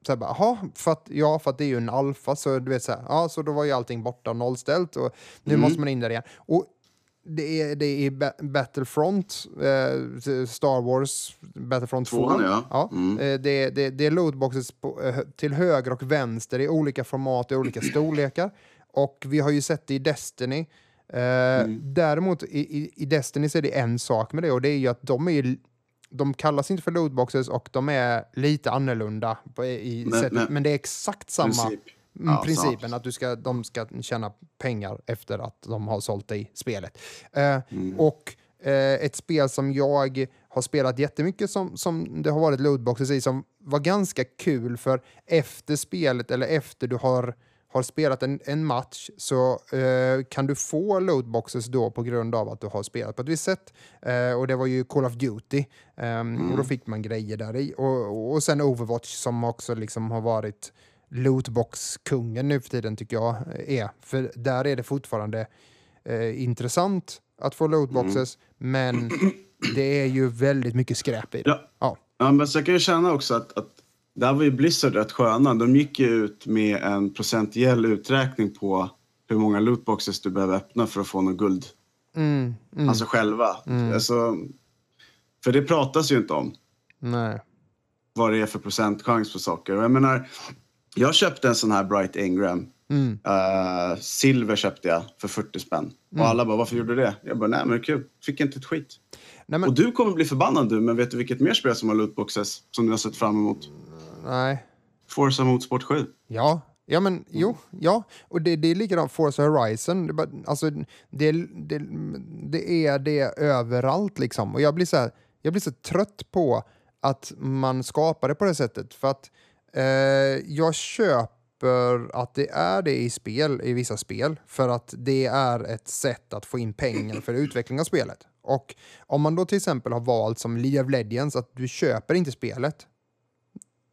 Speaker 1: Så jag bara, jaha, för att, ja, för att det är ju en alfa, så du vet så här, ja, så då var ju allting borta och nollställt och nu måste man in där igen. Och det är, det är Ba- Battlefront, eh, Star Wars, Battlefront 2.
Speaker 2: Tvåan, ja. Mm.
Speaker 1: eh, det, det, det är lootboxes på, eh, till höger och vänster i olika format och olika storlekar. Och vi har ju sett det i Destiny.
Speaker 2: Mm.
Speaker 1: Däremot i, i, i Destiny så är det en sak med det och det är ju att de är de kallas inte för lootboxes och de är lite annorlunda på, i
Speaker 2: Men-
Speaker 1: sättet,
Speaker 2: men-
Speaker 1: men det är exakt samma
Speaker 2: Princip.
Speaker 1: Mm,
Speaker 2: Ja,
Speaker 1: principen,
Speaker 2: sant.
Speaker 1: att du ska, de ska tjäna pengar efter att de har sålt dig spelet. Eh,
Speaker 2: Mm.
Speaker 1: Och eh, ett spel som jag har spelat jättemycket som, som det har varit lootboxes i som var ganska kul för efter spelet eller efter du har, har spelat en, en match så eh, kan du få lootboxes då på grund av att du har spelat på ett visst sätt. Eh, och det var ju Call of Duty ehm, och då fick man grejer där i. Och, och sen Overwatch som också liksom har varit lootbox-kungen nu för tiden tycker jag är. För där är det fortfarande eh, intressant att få lootboxes, men [CLEARS THROAT] det är ju väldigt mycket skräp i det.
Speaker 2: Ja.
Speaker 1: Ja.
Speaker 2: Ja, men så jag kan ju känna också att, att där var ju Blizzard rätt sköna. De gick ju ut med en procentuell uträkning på hur många lootboxes du behöver öppna för att få något guld.
Speaker 1: Mm, mm,
Speaker 2: Alltså själva. Alltså, för det pratas ju inte om
Speaker 1: nej.
Speaker 2: vad det är för procentchans på saker. Och jag menar, jag köpte en sån här Bright Ingram.
Speaker 1: Mm.
Speaker 2: Eh, silver köpte jag för 40 spänn. Och alla bara, varför gjorde du det? Jag bara, nej men det är kul. Fick inte ett skit.
Speaker 1: Nej, men,
Speaker 2: Och du kommer bli förbannad du, men vet du vilket mer spel som har lootboxes som du har sett fram emot?
Speaker 1: nej.
Speaker 2: Forza Motorsport 7.
Speaker 1: Ja, ja men jo, ja. Och det, det är likadant Forza Horizon. Det, bara, alltså, det, det, det är det överallt liksom. Och jag blir så här, jag blir så trött på att man skapar det på det sättet. För att jag köper att det är det i spel, i vissa spel. För att det är ett sätt att få in pengar för utveckling av spelet. Och om man då till exempel har valt som League of Legends att du köper inte spelet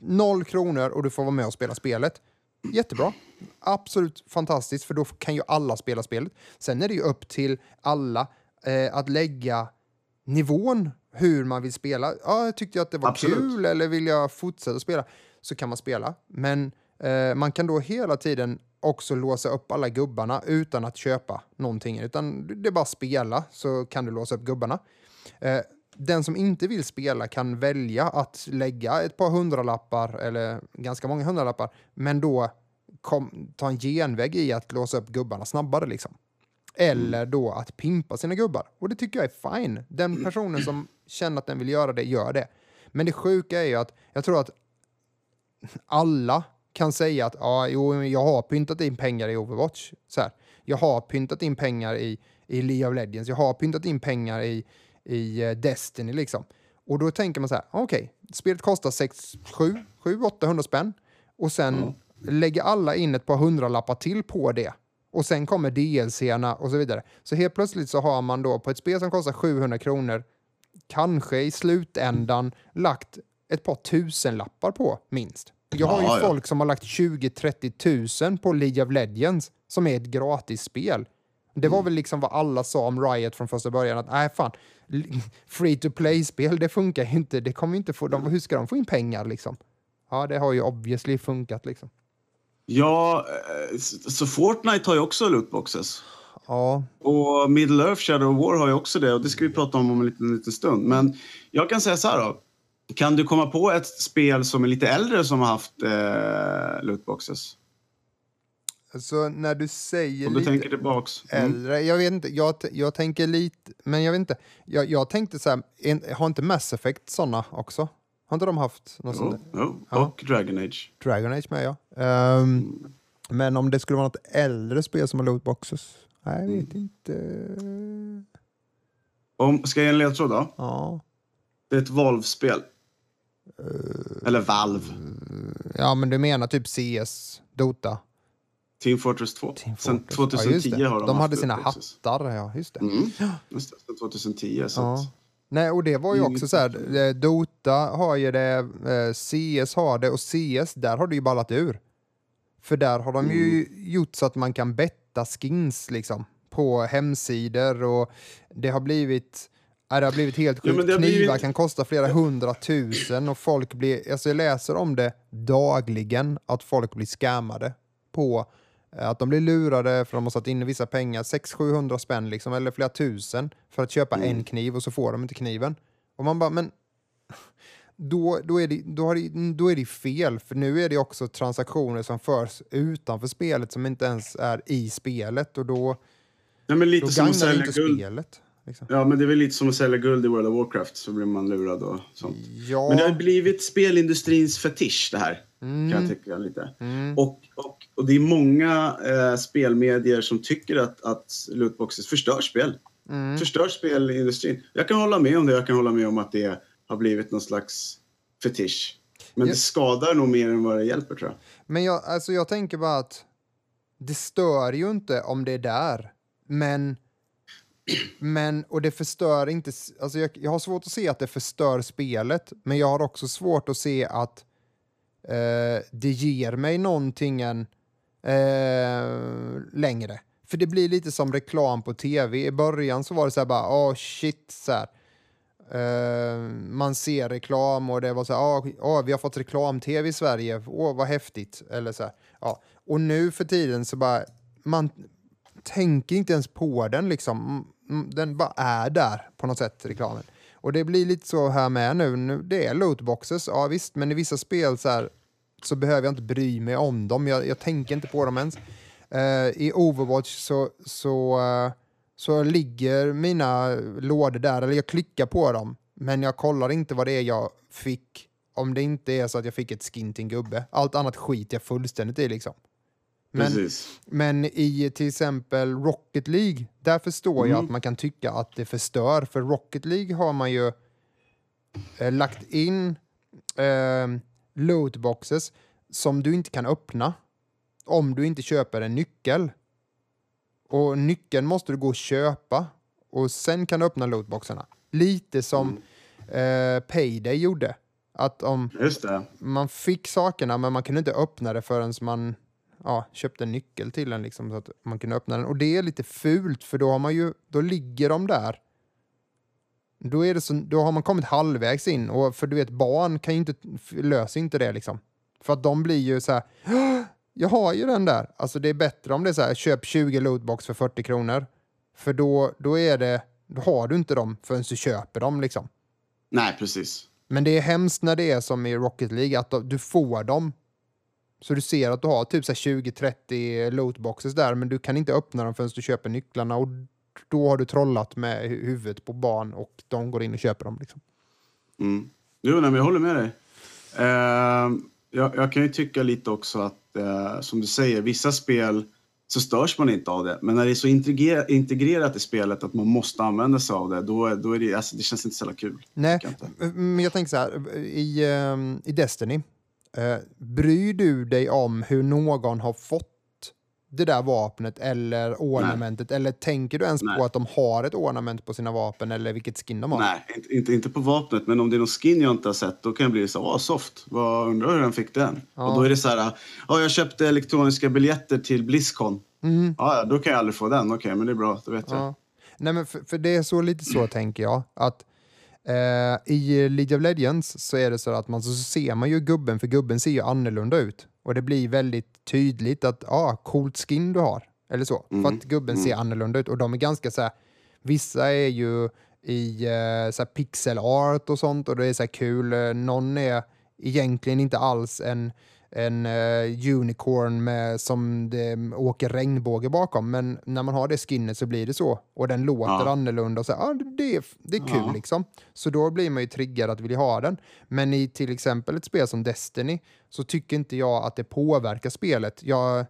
Speaker 1: noll kronor och du får vara med och spela spelet. Jättebra. Absolut fantastiskt, för då kan ju alla spela spelet. Sen är det ju upp till alla eh, att lägga nivån hur man vill spela. Ja, jag tyckte att det var
Speaker 2: Absolut.
Speaker 1: kul eller vill jag fortsätta spela så kan man spela. Men eh, man kan då hela tiden också låsa upp alla gubbarna utan att köpa någonting. Utan det är bara spela så kan du låsa upp gubbarna. Eh, den som inte vill spela kan välja att lägga ett par hundralappar, eller ganska många hundralappar, men då kom, ta en genväg i att låsa upp gubbarna snabbare. Liksom. Eller då att pimpa sina gubbar. Och det tycker jag är fine. Den personen som känner att den vill göra det, gör det. Men det sjuka är ju att jag tror att alla kan säga att ja, jo, jag har pyntat in pengar i Overwatch. Så här. Jag har pyntat in pengar i, i League of Legends. Jag har pyntat in pengar i, i eh, Destiny liksom. Och då tänker man så här, okej, spelet kostar 6, 7, 7, 800 spänn. Och sen lägger alla in ett par hundralappar till på det. Och sen kommer DLC-erna och så vidare. Så helt plötsligt så har man då på ett spel som kostar 700 kronor kanske i slutändan lagt ett par tusenlappar på minst. Jag har ju
Speaker 2: Ja, ja.
Speaker 1: folk som har lagt 20-30 tusen på League of Legends som är ett gratisspel. Det
Speaker 2: Mm.
Speaker 1: var väl liksom vad alla sa om Riot från första början att nej fan, [LAUGHS] free to play-spel det funkar ju inte, det kommer inte få, de, hur ska de få in pengar liksom? Ja, det har ju obviously funkat liksom.
Speaker 2: Ja, eh, så Fortnite har ju också lootboxes.
Speaker 1: Ja,
Speaker 2: Och Middle Earth Shadow of War har ju också det och det ska vi prata om om en liten, liten stund. Men jag kan säga så här då. Kan du komma på ett spel som är lite äldre som har haft eh, lootboxes?
Speaker 1: så när du säger
Speaker 2: Om du
Speaker 1: lite
Speaker 2: tänker tillbaks. Mm.
Speaker 1: äldre, jag vet inte, jag, jag tänker lite, men jag vet inte, jag, jag tänkte så här, en, har inte Mass Effect sådana också? Har inte de haft något sånt
Speaker 2: Jo,
Speaker 1: där?
Speaker 2: jo.
Speaker 1: Ja.
Speaker 2: Och Dragon Age.
Speaker 1: Dragon Age med ja. Ehm, Men om det skulle vara något äldre spel som har lootboxes? Nej, jag vet inte.
Speaker 2: Om, ska jag ge en ledtråd då?
Speaker 1: Ja.
Speaker 2: Det är ett Valve-spel. Eller Valve.
Speaker 1: ja, men du menar typ CS, Dota?
Speaker 2: Team Fortress 2.
Speaker 1: Team
Speaker 2: Sen
Speaker 1: Fortress.
Speaker 2: 2010
Speaker 1: ja,
Speaker 2: har de
Speaker 1: De
Speaker 2: haft
Speaker 1: hade sina
Speaker 2: lootboxes.
Speaker 1: hattar, ja just det.
Speaker 2: Mm. Just det, sen 2010. Så
Speaker 1: Ja.
Speaker 2: att,
Speaker 1: Nej, och det var ju också så här, eh, Dota har ju det, eh, CS har det och CS, där har det ju ballat ur. För där har de ju
Speaker 2: Mm.
Speaker 1: gjort så att man kan betta skins liksom på hemsidor och det har blivit det har blivit helt
Speaker 2: Ja,
Speaker 1: sjukt.
Speaker 2: det har
Speaker 1: Knivar
Speaker 2: blivit-
Speaker 1: kan kosta flera hundratusen och folk blir, alltså jag läser om det dagligen, att folk blir scammade på eh, att de blir lurade för de har satt in vissa pengar, 600-700 spänn liksom, eller flera tusen för att köpa en kniv och så får de inte kniven. Och man bara, men [LAUGHS] då, då, är det, då, har det, då är det fel, för nu är det också transaktioner som förs utanför spelet som inte ens är i spelet och då,
Speaker 2: ja, men
Speaker 1: då
Speaker 2: lite som att
Speaker 1: gagnar det
Speaker 2: sälja
Speaker 1: inte
Speaker 2: guld.
Speaker 1: spelet. Liksom.
Speaker 2: Ja, men det är väl lite som att sälja guld i World of Warcraft så blir man lurad och sånt.
Speaker 1: Ja,
Speaker 2: Men det har blivit spelindustrins fetisch det här.
Speaker 1: Mm.
Speaker 2: Kan jag tycka lite. Och, och, och det är många eh, spelmedier som tycker att, att lootboxes förstör spel.
Speaker 1: Mm.
Speaker 2: Förstör spelindustrin. Jag kan hålla med om det. Jag kan hålla med om att det har blivit någon slags fetisch. Men
Speaker 1: Ja.
Speaker 2: det skadar nog mer än vad det hjälper tror jag.
Speaker 1: Men jag, alltså jag tänker bara att det stör ju inte om det är där. Men, men och det förstör inte, alltså jag, jag har svårt att se att det förstör spelet, men jag har också svårt att se att eh, det ger mig någonting än, eh, längre. För det blir lite som reklam på tv. I början så var det så här bara, åh shit, så här. Eh, man ser reklam och det var så här, ah, ah, vi har fått reklam-tv i Sverige, åh vad häftigt. Eller så här, ja. Och nu för tiden så bara, man tänker inte ens på den liksom. Mm, den bara är där på något sätt, reklamen. Och det blir lite så här med nu, nu det är lootboxes, ja visst, men i vissa spel så här så behöver jag inte bry mig om dem, jag, jag tänker inte på dem ens. Uh, I Overwatch så, så, uh, så ligger mina lådor där, eller jag klickar på dem, men jag kollar inte vad det är jag fick om det inte är så att jag fick ett skin till en gubbe. Allt annat skit jag fullständigt i liksom. Men,
Speaker 2: Precis.
Speaker 1: men i till exempel Rocket League, där förstår jag
Speaker 2: Mm.
Speaker 1: att man kan tycka att det förstör. För Rocket League har man ju eh, lagt in eh, lootboxes som du inte kan öppna om du inte köper en nyckel. Och nyckeln måste du gå och köpa och sen kan du öppna lootboxarna. Lite som eh, Payday gjorde. Att om man fick sakerna men man kunde inte öppna det förrän man ja, köpte en nyckel till den liksom, så att man kunde öppna den. Och det är lite fult för då har man ju, då ligger de där. Då, är det så, då har man kommit halvvägs in och för du vet barn kan ju inte, löser inte det liksom. För att de blir ju så här, "Åh, jag har ju den där. Alltså det är bättre om det är så här, köp 20 lootbox för 40 kronor. För då, då är det, då har du inte dem förrän du köper dem liksom.
Speaker 2: Nej, precis.
Speaker 1: Men det är hemskt när det är som i Rocket League, att du får dem. Så du ser att du har typ så här 20-30 lootboxes där, men du kan inte öppna dem förrän du köper nycklarna. Och då har du trollat med hu- huvudet på barn och de går in och köper dem. Liksom.
Speaker 2: Mm. Jo, nej, men jag håller med dig. Eh, jag, jag kan ju tycka lite också att, eh, som du säger, vissa spel så störs man inte av det. Men när det är så integrerat, i spelet att man måste använda sig av det, då, är- då är det, alltså, det känns inte så jävla kul.
Speaker 1: Nej,
Speaker 2: jag
Speaker 1: men jag tänker så här, i, ehm, i Destiny, uh, bryr du dig om hur någon har fått det där vapnet eller ornamentet? Eller tänker du ens
Speaker 2: Nej.
Speaker 1: på att de har ett ornament på sina vapen eller vilket skin de har?
Speaker 2: Nej, inte, inte, inte på vapnet, men om det är någon skin jag inte har sett, då kan jag bli så åh soft, vad undrar hur den fick den?
Speaker 1: Ja.
Speaker 2: Och då är det så här, ja jag köpte elektroniska biljetter till Blizzcon.
Speaker 1: Mm.
Speaker 2: Ja, då kan jag aldrig få den, okej, men det är bra, då vet jag.
Speaker 1: Ja. Nej, men för, för det är så lite så tänker jag. Att eh, I League of Legends så är det så att man så ser man ju gubben, för gubben ser ju annorlunda ut. Och det blir väldigt tydligt att, ja, ah, coolt skin du har. Eller så. För att gubben ser annorlunda ut. Och de är ganska så här, vissa är ju i eh, så pixel art och sånt och det är så kul. Eh, Någon är egentligen inte alls en en eh, unicorn med, som det åker regnbåge bakom. Men när man har det skinnet så blir det så. Och den låter
Speaker 2: Ja.
Speaker 1: annorlunda. Och så, ah, det, är, det är kul
Speaker 2: Ja.
Speaker 1: liksom. Så då blir man ju triggad att vilja ha den. Men i till exempel ett spel som Destiny så tycker inte jag att det påverkar spelet. Jag,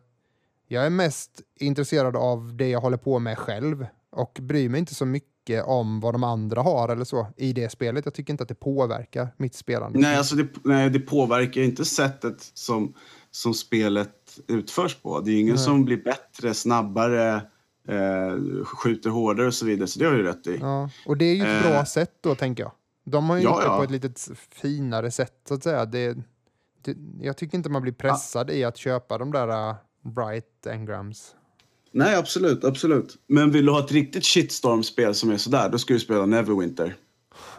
Speaker 1: jag är mest intresserad av det jag håller på med själv och bryr mig inte så mycket om vad de andra har eller så i det spelet. Jag tycker inte att det påverkar mitt spelande.
Speaker 2: Nej, alltså det, nej, det påverkar inte sättet som, som spelet utförs på. Det är ju ingen
Speaker 1: Nej.
Speaker 2: som blir bättre, snabbare, eh, skjuter hårdare och så vidare. Så det har du rätt i.
Speaker 1: Ja. Och det är ju ett
Speaker 2: Eh.
Speaker 1: bra sätt då, tänker jag. De har ju
Speaker 2: Ja,
Speaker 1: gjort det
Speaker 2: ja.
Speaker 1: på ett lite finare sätt, så att säga. Det, det, jag tycker inte man blir pressad i att köpa de där Bright Engrams.
Speaker 2: Nej, absolut, absolut. Men vill du ha ett riktigt shitstorm-spel som är sådär, då ska du spela Neverwinter.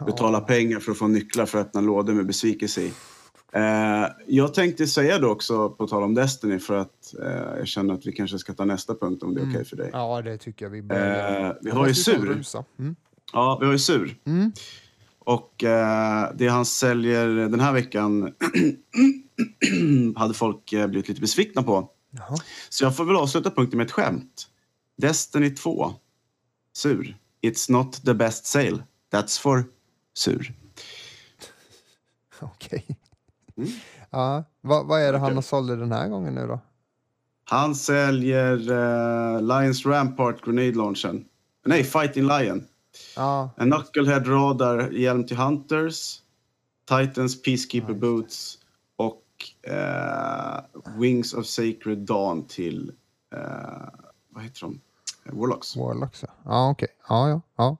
Speaker 2: Betala pengar för att få nycklar för att öppna lådor med besvikelse i. Eh, jag tänkte säga det också, på tal om Destiny, för att eh, jag känner att vi kanske ska ta nästa punkt om det är okej för dig.
Speaker 1: Ja, det tycker jag vi börjar
Speaker 2: Eh, vi har ju Sur.
Speaker 1: Mm.
Speaker 2: Ja, vi har ju Sur.
Speaker 1: Mm.
Speaker 2: Och eh, det han säljer den här veckan [CLEARS THROAT] hade folk eh, blivit lite besvikna på.
Speaker 1: Jaha.
Speaker 2: Så jag får väl avsluta punkten med ett skämt. Destiny 2. Sur. It's not the best sale. That's for sur. [LAUGHS]
Speaker 1: Okej.
Speaker 2: Mm.
Speaker 1: Ja, vad, vad är det han har sålde den här gången nu då?
Speaker 2: Han säljer eh, Lions Rampart Grenade Launchen. Nej, Fighting Lion.
Speaker 1: Ja,
Speaker 2: En Knucklehead Radar hjälm till Hunters. Titans Peacekeeper Boots. Eh, Wings of Sacred Dawn till... Eh, vad heter de? Warlocks.
Speaker 1: Warlocks. ja. Okej. Ja, ja. ja.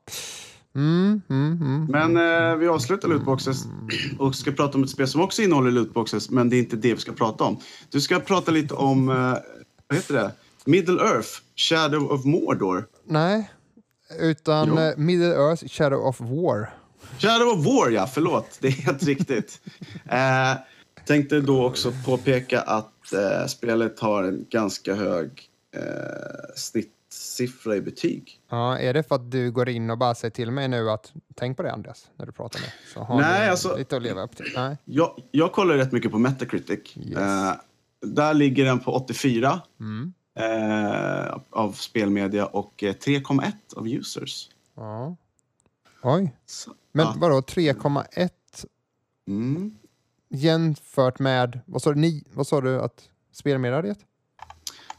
Speaker 1: Mm, mm, mm.
Speaker 2: Men eh, vi avslutar lootboxes [CLEARS THROAT] och ska prata om ett spel som också innehåller lootboxes, men det är inte det vi ska prata om. Du ska prata lite om, eh, vad heter det? Middle Earth, Shadow of Mordor.
Speaker 1: Nej, utan
Speaker 2: Jo.
Speaker 1: eh, Middle Earth Shadow of War.
Speaker 2: Shadow of War, ja, förlåt. Det är helt riktigt. [LAUGHS] Eh, tänkte då också påpeka att eh, spelet har en ganska hög eh, snittsiffra i betyg.
Speaker 1: Ja, är det för att du går in och bara säger till mig nu att tänk på det Andreas, när du pratar med så har
Speaker 2: Nej, alltså-
Speaker 1: lite att leva upp till. Nej.
Speaker 2: Jag, jag kollar rätt mycket på Metacritic.
Speaker 1: Yes.
Speaker 2: Eh, där ligger den på 84
Speaker 1: Mm.
Speaker 2: eh, av spelmedia och eh, 3,1 av users.
Speaker 1: Ja. Oj,
Speaker 2: Så,
Speaker 1: men
Speaker 2: ja.
Speaker 1: vadå 3,1
Speaker 2: Mm.
Speaker 1: Jämfört med, vad sa du, ni, vad sa du att spelmedia hade gett?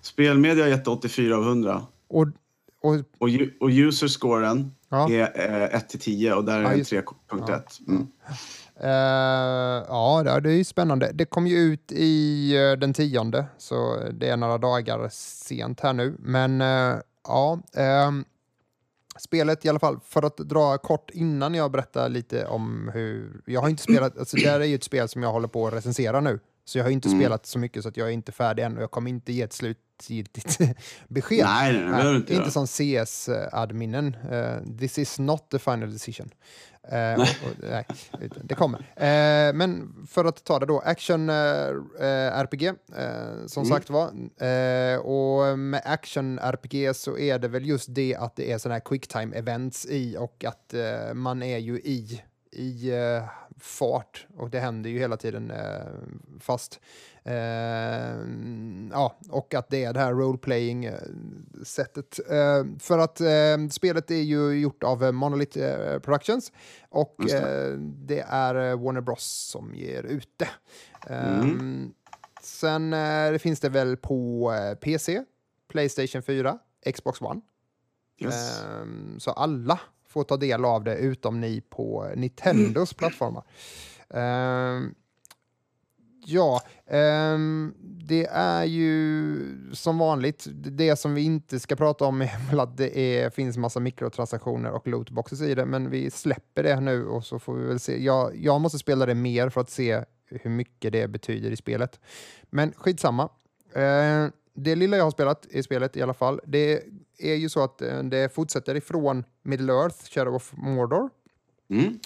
Speaker 2: Spelmedia har gett 84 av 100.
Speaker 1: Och, och
Speaker 2: Och, och user-scoren
Speaker 1: ja,
Speaker 2: är eh, 1 till 10 och där är
Speaker 1: Ja,
Speaker 2: den
Speaker 1: just-
Speaker 2: 3.1. Mm.
Speaker 1: Eh, ja, det är ju spännande. Det kom ju ut i eh, den tionde, så det är några dagar sent här nu. Men eh, ja, ehm, spelet i alla fall, för att dra kort innan jag berättar lite om hur... Jag har inte spelat, alltså det här är ju ett spel som jag håller på att recensera nu. Så jag har inte
Speaker 2: Mm.
Speaker 1: spelat så mycket så att jag är inte färdig än och jag kommer inte ge ett slutgiltigt [LAUGHS] besked.
Speaker 2: Nej, nej, det behöver du inte
Speaker 1: inte
Speaker 2: göra.
Speaker 1: som CS-adminen. Uh, this is not the final decision. Eh, och, och, nej, det kommer. Eh, men för att ta det då, action eh, eh, RPG, eh, som
Speaker 2: Mm.
Speaker 1: sagt var. Eh, och med action RPG så är det väl just det att det är sådana här quicktime events i och att eh, man är ju i i eh, fart och det händer ju hela tiden eh, fast. Eh, ja, och att det är det här roleplaying eh, sättet. För att spelet är ju gjort av Monolith Productions och det. Det är Warner Bros som ger ut det.
Speaker 2: Mm.
Speaker 1: Sen eh, det finns det väl på PC, Playstation 4, Xbox One.
Speaker 2: Yes.
Speaker 1: Ehm, så alla får ta del av det utom ni på Nintendos plattformar. Ehm, ja, ehm, det är ju som vanligt det som vi inte ska prata om är att det är, finns massa mikrotransaktioner och lootboxes i det, men vi släpper det nu och så får vi väl se. Jag, jag måste spela det mer för att se hur mycket det betyder i spelet. Men skitsamma. Eh, det lilla jag har spelat i spelet i alla fall, det är ju så att eh, det fortsätter ifrån Middle Earth, Shadow of Mordor.
Speaker 2: Mm.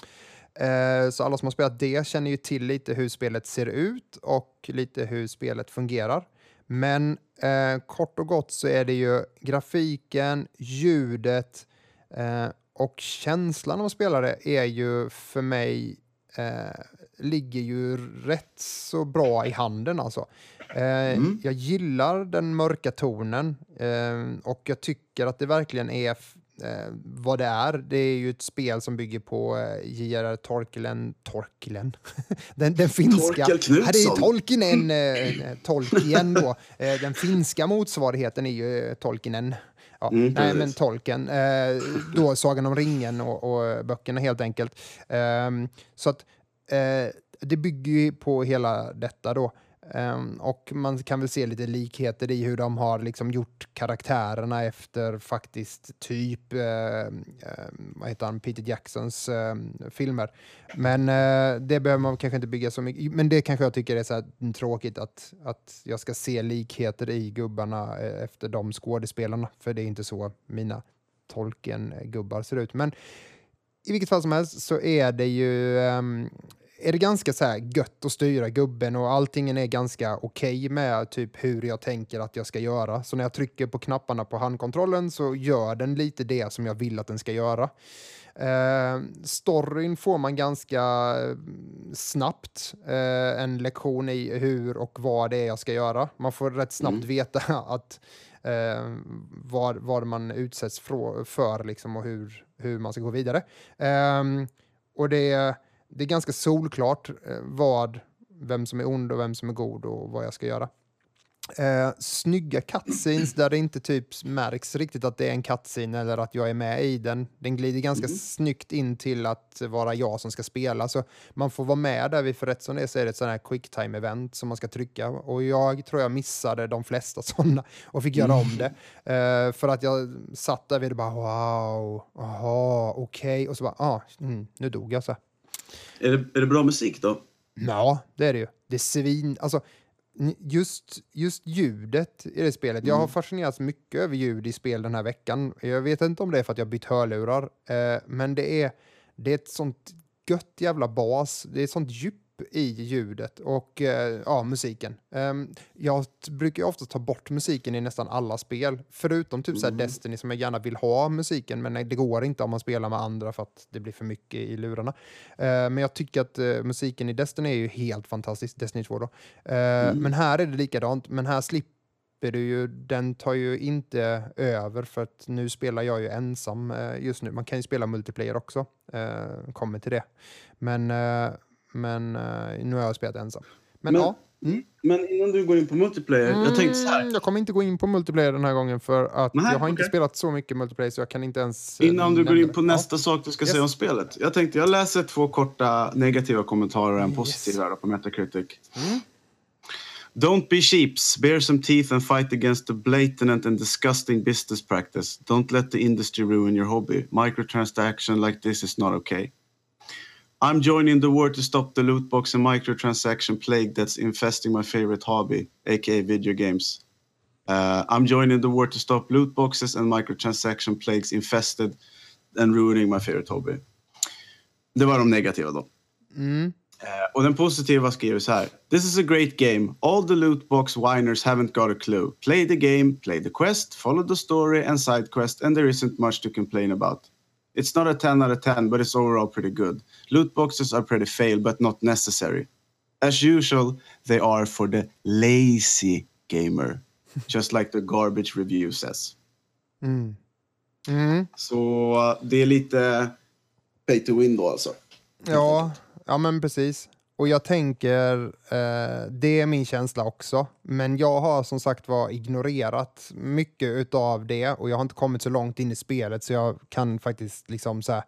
Speaker 1: Eh, så alla som har spelat det känner ju till lite hur spelet ser ut och lite hur spelet fungerar. Men eh, kort och gott så är det ju grafiken, ljudet eh, och känslan av att spela det är ju för mig eh, ligger ju rätt så bra i handen alltså. Eh,
Speaker 2: Mm.
Speaker 1: Jag gillar den mörka tonen eh, och jag tycker att det verkligen är eh, vad det är. Det är ju ett spel som bygger på eh, J.R.R. Tolkien. Tolkien? [LAUGHS] den, den finska. Det är Tolkien, [LAUGHS] eh, Tolkien då. Eh, den finska motsvarigheten är ju eh, Tolkien. Ja,
Speaker 2: Mm,
Speaker 1: nej, men Tolkien. Eh, då Sagan om ringen och, och böckerna helt enkelt. Ehm, så att eh, det bygger ju på hela detta då. Um, och man kan väl se lite likheter i hur de har liksom gjort karaktärerna efter faktiskt typ uh, uh, vad heter han, Peter Jacksons uh, filmer. Men eh, det behöver man kanske inte bygga så mycket. Men det kanske jag tycker är så här tråkigt att, att jag ska se likheter i gubbarna eh, efter de skådespelarna. För det är inte så mina Tolkien-gubbar ser ut. Men i vilket fall som helst så är det ju um, är det ganska så här gött att styra gubben och allting är ganska okej okay med typ hur jag tänker att jag ska göra. Så när jag trycker på knapparna på handkontrollen så gör den lite det som jag vill att den ska göra. Uh, storyn får man ganska snabbt uh, en lektion i hur och vad det är jag ska göra. Man får rätt snabbt mm. veta [LAUGHS] att uh, vad, vad man utsätts för liksom, och hur, hur man ska gå vidare. Uh, och det det är ganska solklart eh, vad, vem som är ond och vem som är god och vad jag ska göra. Eh, snygga cutscenes där det inte typ märks riktigt att det är en cutscene eller att jag är med i den. Den glider ganska mm. snyggt in till att vara jag som ska spela. Så man får vara med där, för rätt som det är så är det ett sånt här quicktime-event som man ska trycka. Och jag tror jag missade de flesta [LAUGHS] sådana och fick göra om det. Eh, för att jag satt där vid och bara wow, aha, okej. Okay. Och så bara, ah, mm, nu dog jag så.
Speaker 2: Är det, är det bra musik då?
Speaker 1: Ja, det är det ju. Det är svin... Alltså, just, just ljudet i det spelet. Mm. Jag har mm. fascinerats mycket över ljud i spel den här veckan. Jag vet inte om det är för att jag bytt hörlurar, eh, men det är, det är ett sånt gött jävla bas. Det är ett sånt djup i ljudet och eh, ja, musiken. Um, jag brukar ofta ta bort musiken i nästan alla spel, förutom typ mm. Destiny som jag gärna vill ha musiken, men det går inte om man spelar med andra för att det blir för mycket i lurarna. Uh, men jag tycker att uh, musiken i Destiny är ju helt fantastisk, Destiny 2 då. Uh, mm. Men här är det likadant, men här slipper du ju, den tar ju inte över för att nu spelar jag ju ensam just nu. Man kan ju spela multiplayer också, kommer till det. Men men uh, nu har jag spelat ensam. Men, men, ja.
Speaker 2: Mm. Men innan du går in på multiplayer, mm, jag tänkte så här.
Speaker 1: Jag kommer inte gå in på multiplayer den här gången för att Nej, jag har okay. inte spelat så mycket multiplayer så jag kan inte ens...
Speaker 2: Eh, innan du går in på det. nästa ja. sak du ska yes. säga om spelet. Jag tänkte, jag läser två korta negativa kommentarer och en positiv yes. här på Metacritic. Mm. Don't be sheeps. Bear some teeth and fight against the blatant and disgusting business practice. Don't let the industry ruin your hobby. Microtransaction like this is not okay. I'm joining the war to stop the loot box and microtransaction plague that's infesting my favorite hobby, aka video games. Uh, I'm joining the war to stop loot boxes and microtransaction plagues infested and ruining my favorite hobby. Det var de negativa då. Mm. Uh, och den positiva skriver så här. This is a great game. All the loot box whiners haven't got a clue. Play the game, play the quest, follow the story and side quest and there isn't much to complain about. It's not a 10 out of 10, but it's overall pretty good. Loot boxes are pretty fail, but not necessary. As usual, they are for the lazy gamer, [LAUGHS] just like the garbage review says. Mm. Mm. Så uh, det är lite pay to win då alltså.
Speaker 1: Ja, ja men precis. Och jag tänker, eh, det är min känsla också. Men jag har som sagt var ignorerat mycket av det och jag har inte kommit så långt in i spelet så jag kan faktiskt liksom så här,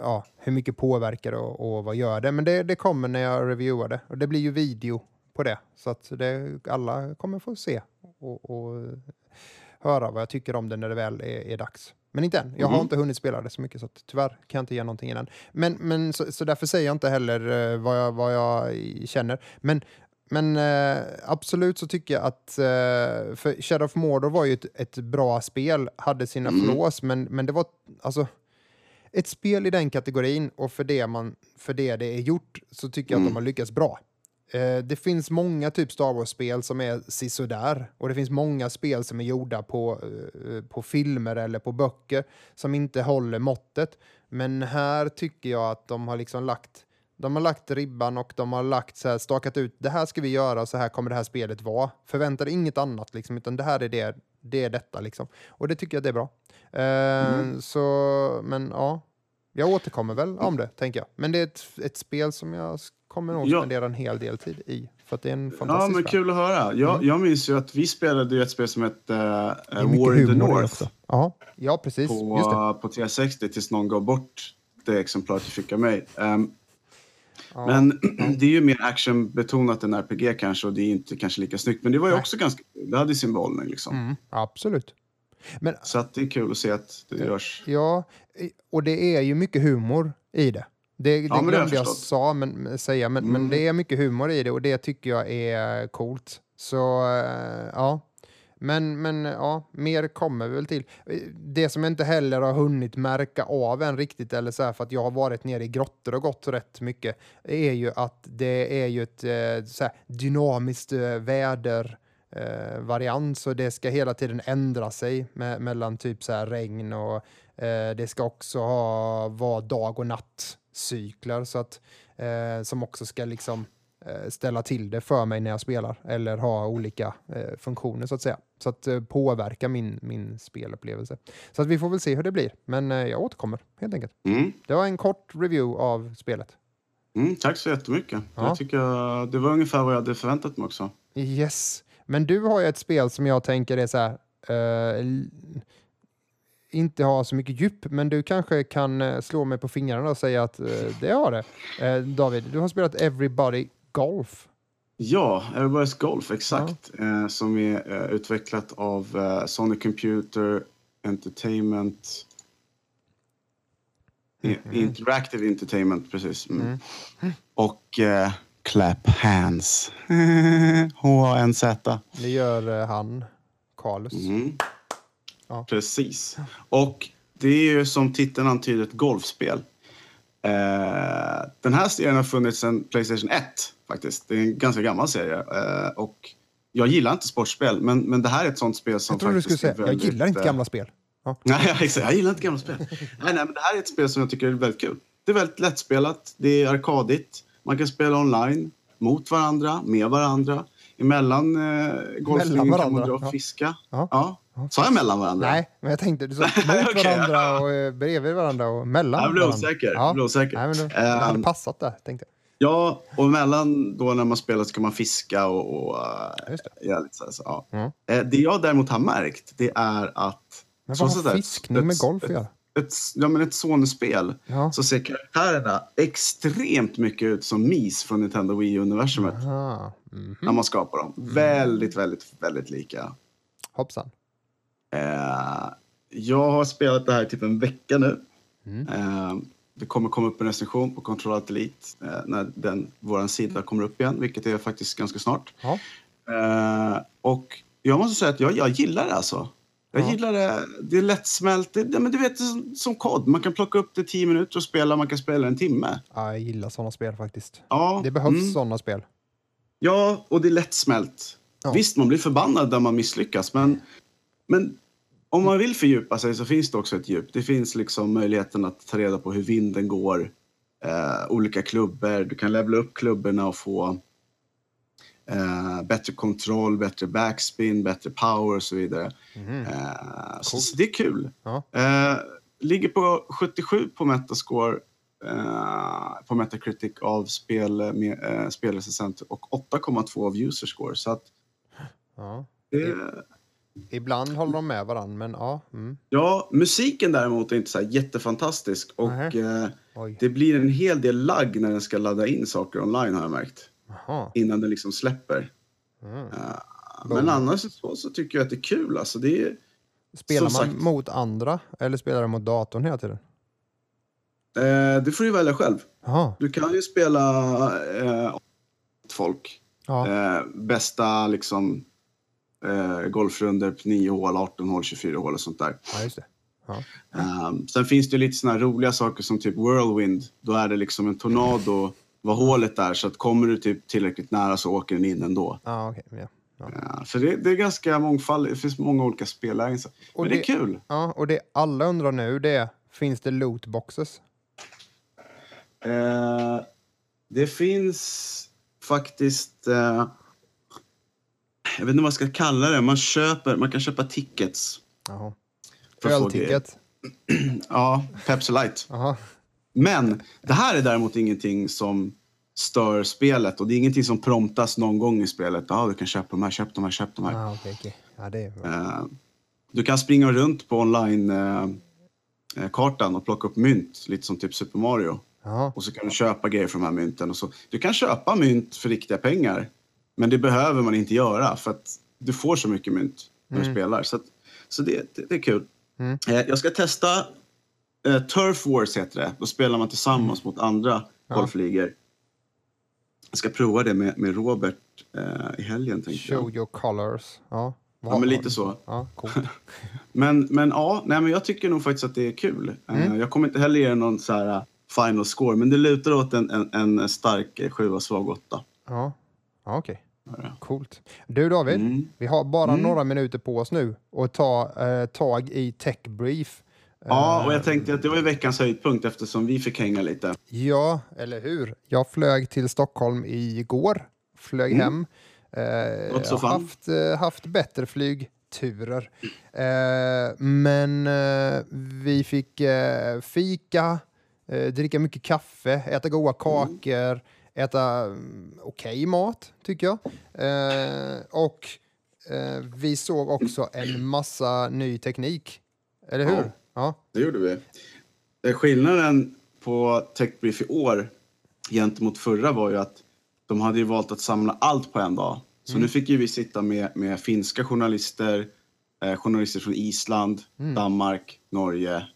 Speaker 1: ja, hur mycket påverkar det och, och vad gör det? Men det, det kommer när jag reviewar det och det blir ju video på det så att det, alla kommer få se och, och höra vad jag tycker om det när det väl är, är dags. Men inte än. Jag har mm. inte hunnit spela det så mycket så att, tyvärr kan jag inte ge någonting innan. Men, men så, så därför säger jag inte heller uh, vad, jag, vad jag känner. Men, men uh, absolut så tycker jag att, uh, för Shadow of Mordor var ju ett, ett bra spel, hade sina mm. flås, men, men det var alltså ett spel i den kategorin och för det, man, för det det är gjort så tycker jag mm. att de har lyckats bra. Eh, det finns många typ Star Wars-spel som är sisådär och det finns många spel som är gjorda på, eh, på filmer eller på böcker som inte håller måttet. Men här tycker jag att de har liksom lagt de har lagt ribban och de har lagt så här, stakat ut det här ska vi göra så här kommer det här spelet vara. Förvänta dig inget annat liksom, utan det här är det, det är detta liksom. Och det tycker jag det är bra. Uh, mm. Så, men ja, jag återkommer väl om det, tänker jag. Men det är ett, ett spel som jag kommer nog ja. spendera en hel del tid i. För att det är en fantastisk
Speaker 2: Ja, men kul att höra. Jag, mm. jag minns ju att vi spelade ett spel som hette uh, War in the North.
Speaker 1: Ja, ja, precis.
Speaker 2: På, på 360 tills någon gav bort det exemplaret du fick av mig. Um,
Speaker 1: Ja.
Speaker 2: Men [CLEARS THROAT] det är ju mer actionbetonat än RPG kanske och det är inte kanske lika snyggt. Men det var ju
Speaker 1: Nej.
Speaker 2: också ganska Det hade sin behållning liksom.
Speaker 1: Mm, absolut. Men
Speaker 2: Så att det är kul att se att det görs.
Speaker 1: ja, och det är ju mycket humor i det. Det, det
Speaker 2: men jag
Speaker 1: glömde jag,
Speaker 2: förstått.
Speaker 1: sa, men, säga, men, men
Speaker 2: Mm.
Speaker 1: det är mycket humor i det och det tycker jag är coolt. Så eh, ja, men, men ja, mer kommer vi väl till. Det som jag inte heller har hunnit märka av än riktigt, eller så här, för att jag har varit nere i grottor och gått rätt mycket, är ju att det är ju ett eh, så här, dynamiskt eh, väder eh, variant, så det ska hela tiden ändra sig me- mellan typ så här regn och det ska också ha, vara dag och nattcykler så att, eh, som också ska liksom eh, ställa till det för mig när jag spelar eller ha olika eh, funktioner så att säga. Så att eh, påverka min, min spelupplevelse. Så att vi får väl se hur det blir. Men eh, jag återkommer helt enkelt.
Speaker 2: Mm.
Speaker 1: Det var en kort review av spelet.
Speaker 2: Mm, tack så jättemycket.
Speaker 1: Ja.
Speaker 2: Jag tycker det var ungefär vad jag hade förväntat mig också.
Speaker 1: Yes. Men du har ju ett spel som jag tänker är så här... inte har så mycket djup, men du kanske kan eh, slå mig på fingrarna och säga att eh, det har det. Eh, David, du har spelat Everybody Golf.
Speaker 2: Ja, Everybody's Golf, exakt. Eh, som är utvecklat av Sonic Computer Entertainment. I- Interactive Entertainment, precis. Mm. Och eh, Clap Hands. [LAUGHS] H-A-N-Z.
Speaker 1: Det gör han, Carlos. Ja.
Speaker 2: Precis. Och det är ju som titeln antyder ett golfspel. Eh, den här serien har funnits sedan Playstation 1 faktiskt. Det är en ganska gammal serie. Eh, och jag gillar inte sportspel, men, men det här är ett sånt spel som
Speaker 1: Jag trodde du skulle säga,
Speaker 2: är
Speaker 1: jag
Speaker 2: väldigt,
Speaker 1: gillar inte
Speaker 2: eh,
Speaker 1: gamla spel. Ja. [LAUGHS]
Speaker 2: Nej, exakt. Jag gillar inte gamla spel. nej, nej, men det här är ett spel som jag tycker är väldigt kul. Det är väldigt lättspelat, det är arkadigt. Man kan spela online, mot varandra, med varandra. Emellan eh, golfsvingen kan man dra och fiska.
Speaker 1: Ja.
Speaker 2: Ja. Sa jag mellan varandra?
Speaker 1: Nej, men jag tänkte du sa [LAUGHS] mot
Speaker 2: Okej.
Speaker 1: varandra och eh, bredvid varandra och mellan
Speaker 2: Jag blev osäker. Jag blev osäker.
Speaker 1: Nej, men det, det hade
Speaker 2: Ehm,
Speaker 1: passat där, tänkte jag.
Speaker 2: Ja, och emellan då när man spelar så kan man fiska och, och uh,
Speaker 1: Just det.
Speaker 2: göra lite så här, så, ja.
Speaker 1: Mm.
Speaker 2: Eh, Det jag däremot har märkt, det är att...
Speaker 1: Men vad har fiskning med
Speaker 2: ett-
Speaker 1: golf att
Speaker 2: ett-
Speaker 1: göra?
Speaker 2: Ett, ja, men ett Sony-spel
Speaker 1: Ja.
Speaker 2: så ser karaktärerna extremt mycket ut som Mis från Nintendo Wii-universumet
Speaker 1: Aha. Mhm.
Speaker 2: när man skapar dem. Väldigt, väldigt, väldigt lika.
Speaker 1: Hoppsan.
Speaker 2: Eh, jag har spelat det här i typ en vecka nu.
Speaker 1: Mm.
Speaker 2: Eh, det kommer komma upp en recension på Control Alt Elite eh, när den, vår sida kommer upp igen, vilket är faktiskt ganska snart.
Speaker 1: Ja.
Speaker 2: Eh, och jag måste säga att jag, jag gillar det alltså. Jag
Speaker 1: Ja.
Speaker 2: gillar det. Det är lättsmält. Det, det, men du vet, som, som kod. Man kan plocka upp det 10 minuter och spela. Man kan spela en timme.
Speaker 1: ja, jag gillar sådana spel faktiskt.
Speaker 2: Ja,
Speaker 1: Det behövs
Speaker 2: mm.
Speaker 1: sådana spel.
Speaker 2: Ja, och det är lättsmält.
Speaker 1: Ja.
Speaker 2: Visst, man blir förbannad där man misslyckas, men, men om man vill fördjupa sig så finns det också ett djup. Det finns liksom möjligheten att ta reda på hur vinden går, eh, olika klubbor. Du kan levela upp klubborna och få eh, bättre kontroll, bättre backspin, bättre power och så vidare.
Speaker 1: Mhm.
Speaker 2: Eh, så,
Speaker 1: Coolt.
Speaker 2: så det är kul.
Speaker 1: Ja.
Speaker 2: Eh, ligger på 77 på Metascore eh, på Metacritic av spel, med, eh, spelrecensenter och 8,2 av user score. Så att
Speaker 1: Ja.
Speaker 2: det,
Speaker 1: Ibland håller de med varandra, men ja. Mm.
Speaker 2: ja, musiken däremot är inte så jättefantastisk och eh, det blir en hel del lagg när den ska ladda in saker online har jag märkt.
Speaker 1: Jaha.
Speaker 2: Innan den liksom släpper.
Speaker 1: Mm. Boom.
Speaker 2: men annars så, så tycker jag att det är kul. Alltså, det är,
Speaker 1: Spelar man
Speaker 2: sagt.
Speaker 1: mot andra eller spelar du mot datorn hela tiden?
Speaker 2: eh, det får du välja själv.
Speaker 1: Jaha.
Speaker 2: Du kan ju spela eh, folk. Eh, bästa liksom eh, golfrunder på 9 hål, 18 hål, 24 hål och sånt där.
Speaker 1: ja, just det. Ja.
Speaker 2: Um, sen finns det lite såna roliga saker som typ whirlwind. Då är det liksom en tornado vad hålet är så att kommer du typ tillräckligt nära så åker den in ändå.
Speaker 1: Ja, okej. ja. Ja.
Speaker 2: Ja, för det, det är ganska mångfaldigt. Det finns många olika. Så-
Speaker 1: Och
Speaker 2: Men det är
Speaker 1: det-
Speaker 2: kul.
Speaker 1: ja, och det alla undrar nu det är, finns det lootboxes?
Speaker 2: Eh, det finns faktiskt... Eh, jag vet inte vad jag ska kalla det. Man, köper, man kan köpa tickets.
Speaker 1: Jaha. Ölticket? [CLEARS THROAT]
Speaker 2: Ja, Pepsi Light.
Speaker 1: Jaha.
Speaker 2: Men det här är däremot ingenting som stör spelet och det är ingenting som promptas någon gång i spelet. Ja, du kan köpa de här, köp de här, köp de här.
Speaker 1: Ah, okej, okej. Ja, det är.
Speaker 2: Eh, du kan springa runt på online-kartan och plocka upp mynt, lite som typ Super Mario.
Speaker 1: Ja.
Speaker 2: Och så kan du köpa grejer för de här mynten. Och så. Du kan köpa mynt för riktiga pengar. Men det behöver man inte göra för att du får så mycket mynt när du spelar. Så, att, så det, det, det är kul.
Speaker 1: Mm.
Speaker 2: Eh, jag ska testa eh, Turf Wars heter det. Då spelar man tillsammans mot andra golfligor. Jag ska prova det med, med Robert eh, i helgen tänkte jag.
Speaker 1: Show your colors. Ja,
Speaker 2: Ja, men lite så.
Speaker 1: Ja. [LAUGHS]
Speaker 2: Men, men ja, nej, men jag tycker nog faktiskt att det är kul. Eh, Jag kommer inte heller ge någon så här uh, final score, men det lutar åt en, en, en stark eh, sjua, svag åtta.
Speaker 1: Ja, ja okej.
Speaker 2: Ja.
Speaker 1: Coolt. Du David,
Speaker 2: Mm.
Speaker 1: vi har bara
Speaker 2: Mm.
Speaker 1: några minuter på oss nu och ta eh, tag i Tech Brief.
Speaker 2: Ja, och jag tänkte att det var ju veckans höjdpunkt eftersom vi fick hänga lite.
Speaker 1: Ja, eller hur? Jag flög till Stockholm igår. Flög hem. Eh, jag har
Speaker 2: fan.
Speaker 1: haft, eh, haft bättre flygturer. Eh, men eh, vi fick eh, fika, eh, dricka mycket kaffe, äta goda kakor, äta mm, okej mat, tycker jag. Eh, och eh, vi såg också en massa ny teknik. Eller hur?
Speaker 2: Ja.
Speaker 1: Ja.
Speaker 2: Det gjorde vi. Eh, Skillnaden på Techbrief i år gentemot förra var ju att de hade ju valt att samla allt på en dag. Så nu fick ju vi sitta med, med finska journalister, eh, journalister från Island, Danmark, Norge.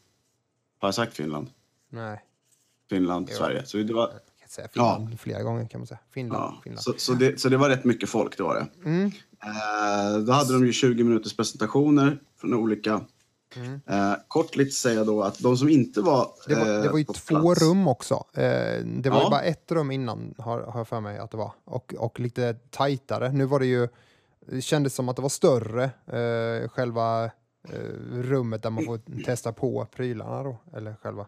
Speaker 2: Har jag sagt Finland?
Speaker 1: Nej,
Speaker 2: Finland,
Speaker 1: Jo.
Speaker 2: Sverige. Så det var,
Speaker 1: kan säga Finland flera gånger kan man säga. Finland,
Speaker 2: ja,
Speaker 1: Finland.
Speaker 2: så, så, det, så det var rätt mycket folk, det var det.
Speaker 1: Mm.
Speaker 2: Eh, då hade de ju 20 minuters presentationer från olika.
Speaker 1: Mm.
Speaker 2: Eh, kort lite säga då att de som inte var
Speaker 1: Det var, det
Speaker 2: eh,
Speaker 1: var ju två
Speaker 2: plats-
Speaker 1: rum också. Eh, det var ju
Speaker 2: Ja.
Speaker 1: bara ett rum innan, har, har jag för mig att det var. Och, och lite tajtare. Nu var det ju, det kändes som att det var större, eh, själva eh, rummet där man får testa på prylarna då. Eller själva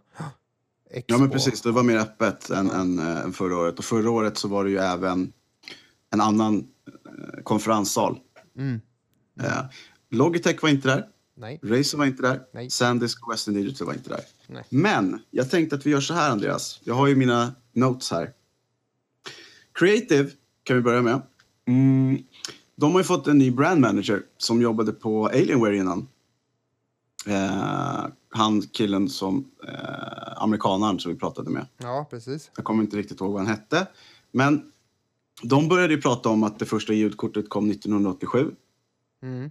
Speaker 1: expo.
Speaker 2: Ja men precis, det var mer öppet än, än, eh, än förra året. Och förra året så var det ju även en annan eh, konferenssal.
Speaker 1: Mm.
Speaker 2: Eh, Logitech var inte där,
Speaker 1: Nej.
Speaker 2: Razer var inte där,
Speaker 1: Nej.
Speaker 2: Sandisk och Western Digital var inte där.
Speaker 1: Nej.
Speaker 2: Men jag tänkte att vi gör så här Andreas. Jag har ju mina notes här. Creative kan vi börja med. Mm, de har ju fått en ny brand manager som jobbade på Alienware innan. Eh, han killen som, eh, amerikanaren som vi pratade med.
Speaker 1: Ja, precis.
Speaker 2: Jag kommer inte riktigt ihåg vad han hette. Men de började ju prata om att det första ljudkortet kom 1987.
Speaker 1: Mm.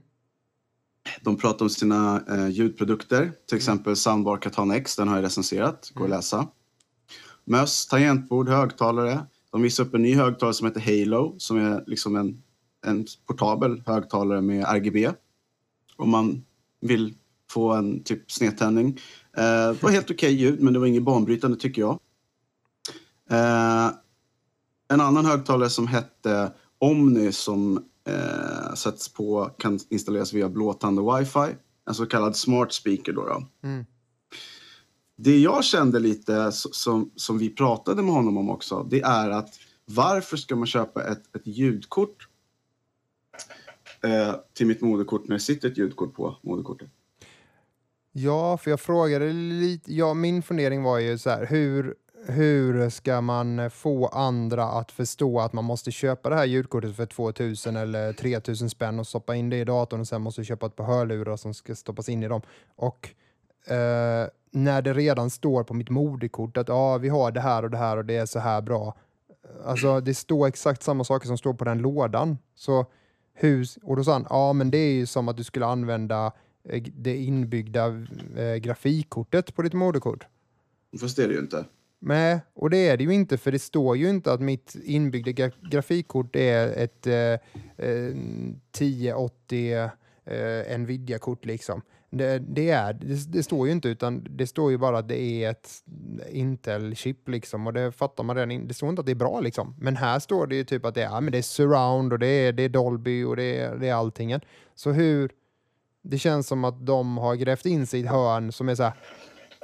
Speaker 2: De pratade om sina eh, ljudprodukter, till exempel Soundbar Katana X, den har jag recenserat, går att läsa. Möss, tangentbord, högtalare. De visade upp en ny högtalare som heter Halo, som är liksom en, en portabel högtalare med RGB. Om man vill få en typ snedtändning. Eh, det var helt okej ljud, men det var inget banbrytande tycker jag. Eh, en annan högtalare som hette Omni som eh, sätts på, kan installeras via blåtand och wifi. En så kallad smart speaker då. då.
Speaker 1: Mm.
Speaker 2: Det jag kände lite, som, som vi pratade med honom om också, det är att varför ska man köpa ett, ett ljudkort eh, till mitt moderkort när det sitter ett ljudkort på moderkortet?
Speaker 1: Ja, för jag frågade lite, ja, min fundering var ju så här, hur, hur ska man få andra att förstå att man måste köpa det här ljudkortet för 2000 eller 3000 spänn och stoppa in det i datorn och sen måste köpa ett par hörlurar som ska stoppas in i dem. Och eh, när det redan står på mitt moderkort att ja, vi har det här och det här och det är så här bra. Alltså det står exakt samma saker som står på den lådan. Så hur, och då sa han, ja men det är ju som att du skulle använda det inbyggda eh, grafikkortet på ditt moderkort.
Speaker 2: Fast det är det ju inte.
Speaker 1: Nej, och det är det ju inte för det står ju inte att mitt inbyggda gra grafikkort är ett eh, eh, 1080 eh, Nvidia-kort liksom. Det, det, är, det, det står ju inte utan det står ju bara att det är ett Intel-chip liksom och det fattar man redan. in- Det står inte att det är bra liksom. Men här står det ju typ att det är, men det är surround och det är, det är Dolby och det är, det är alltingen. Så hur... Det känns som att de har grävt in sig i ett hörn som är så här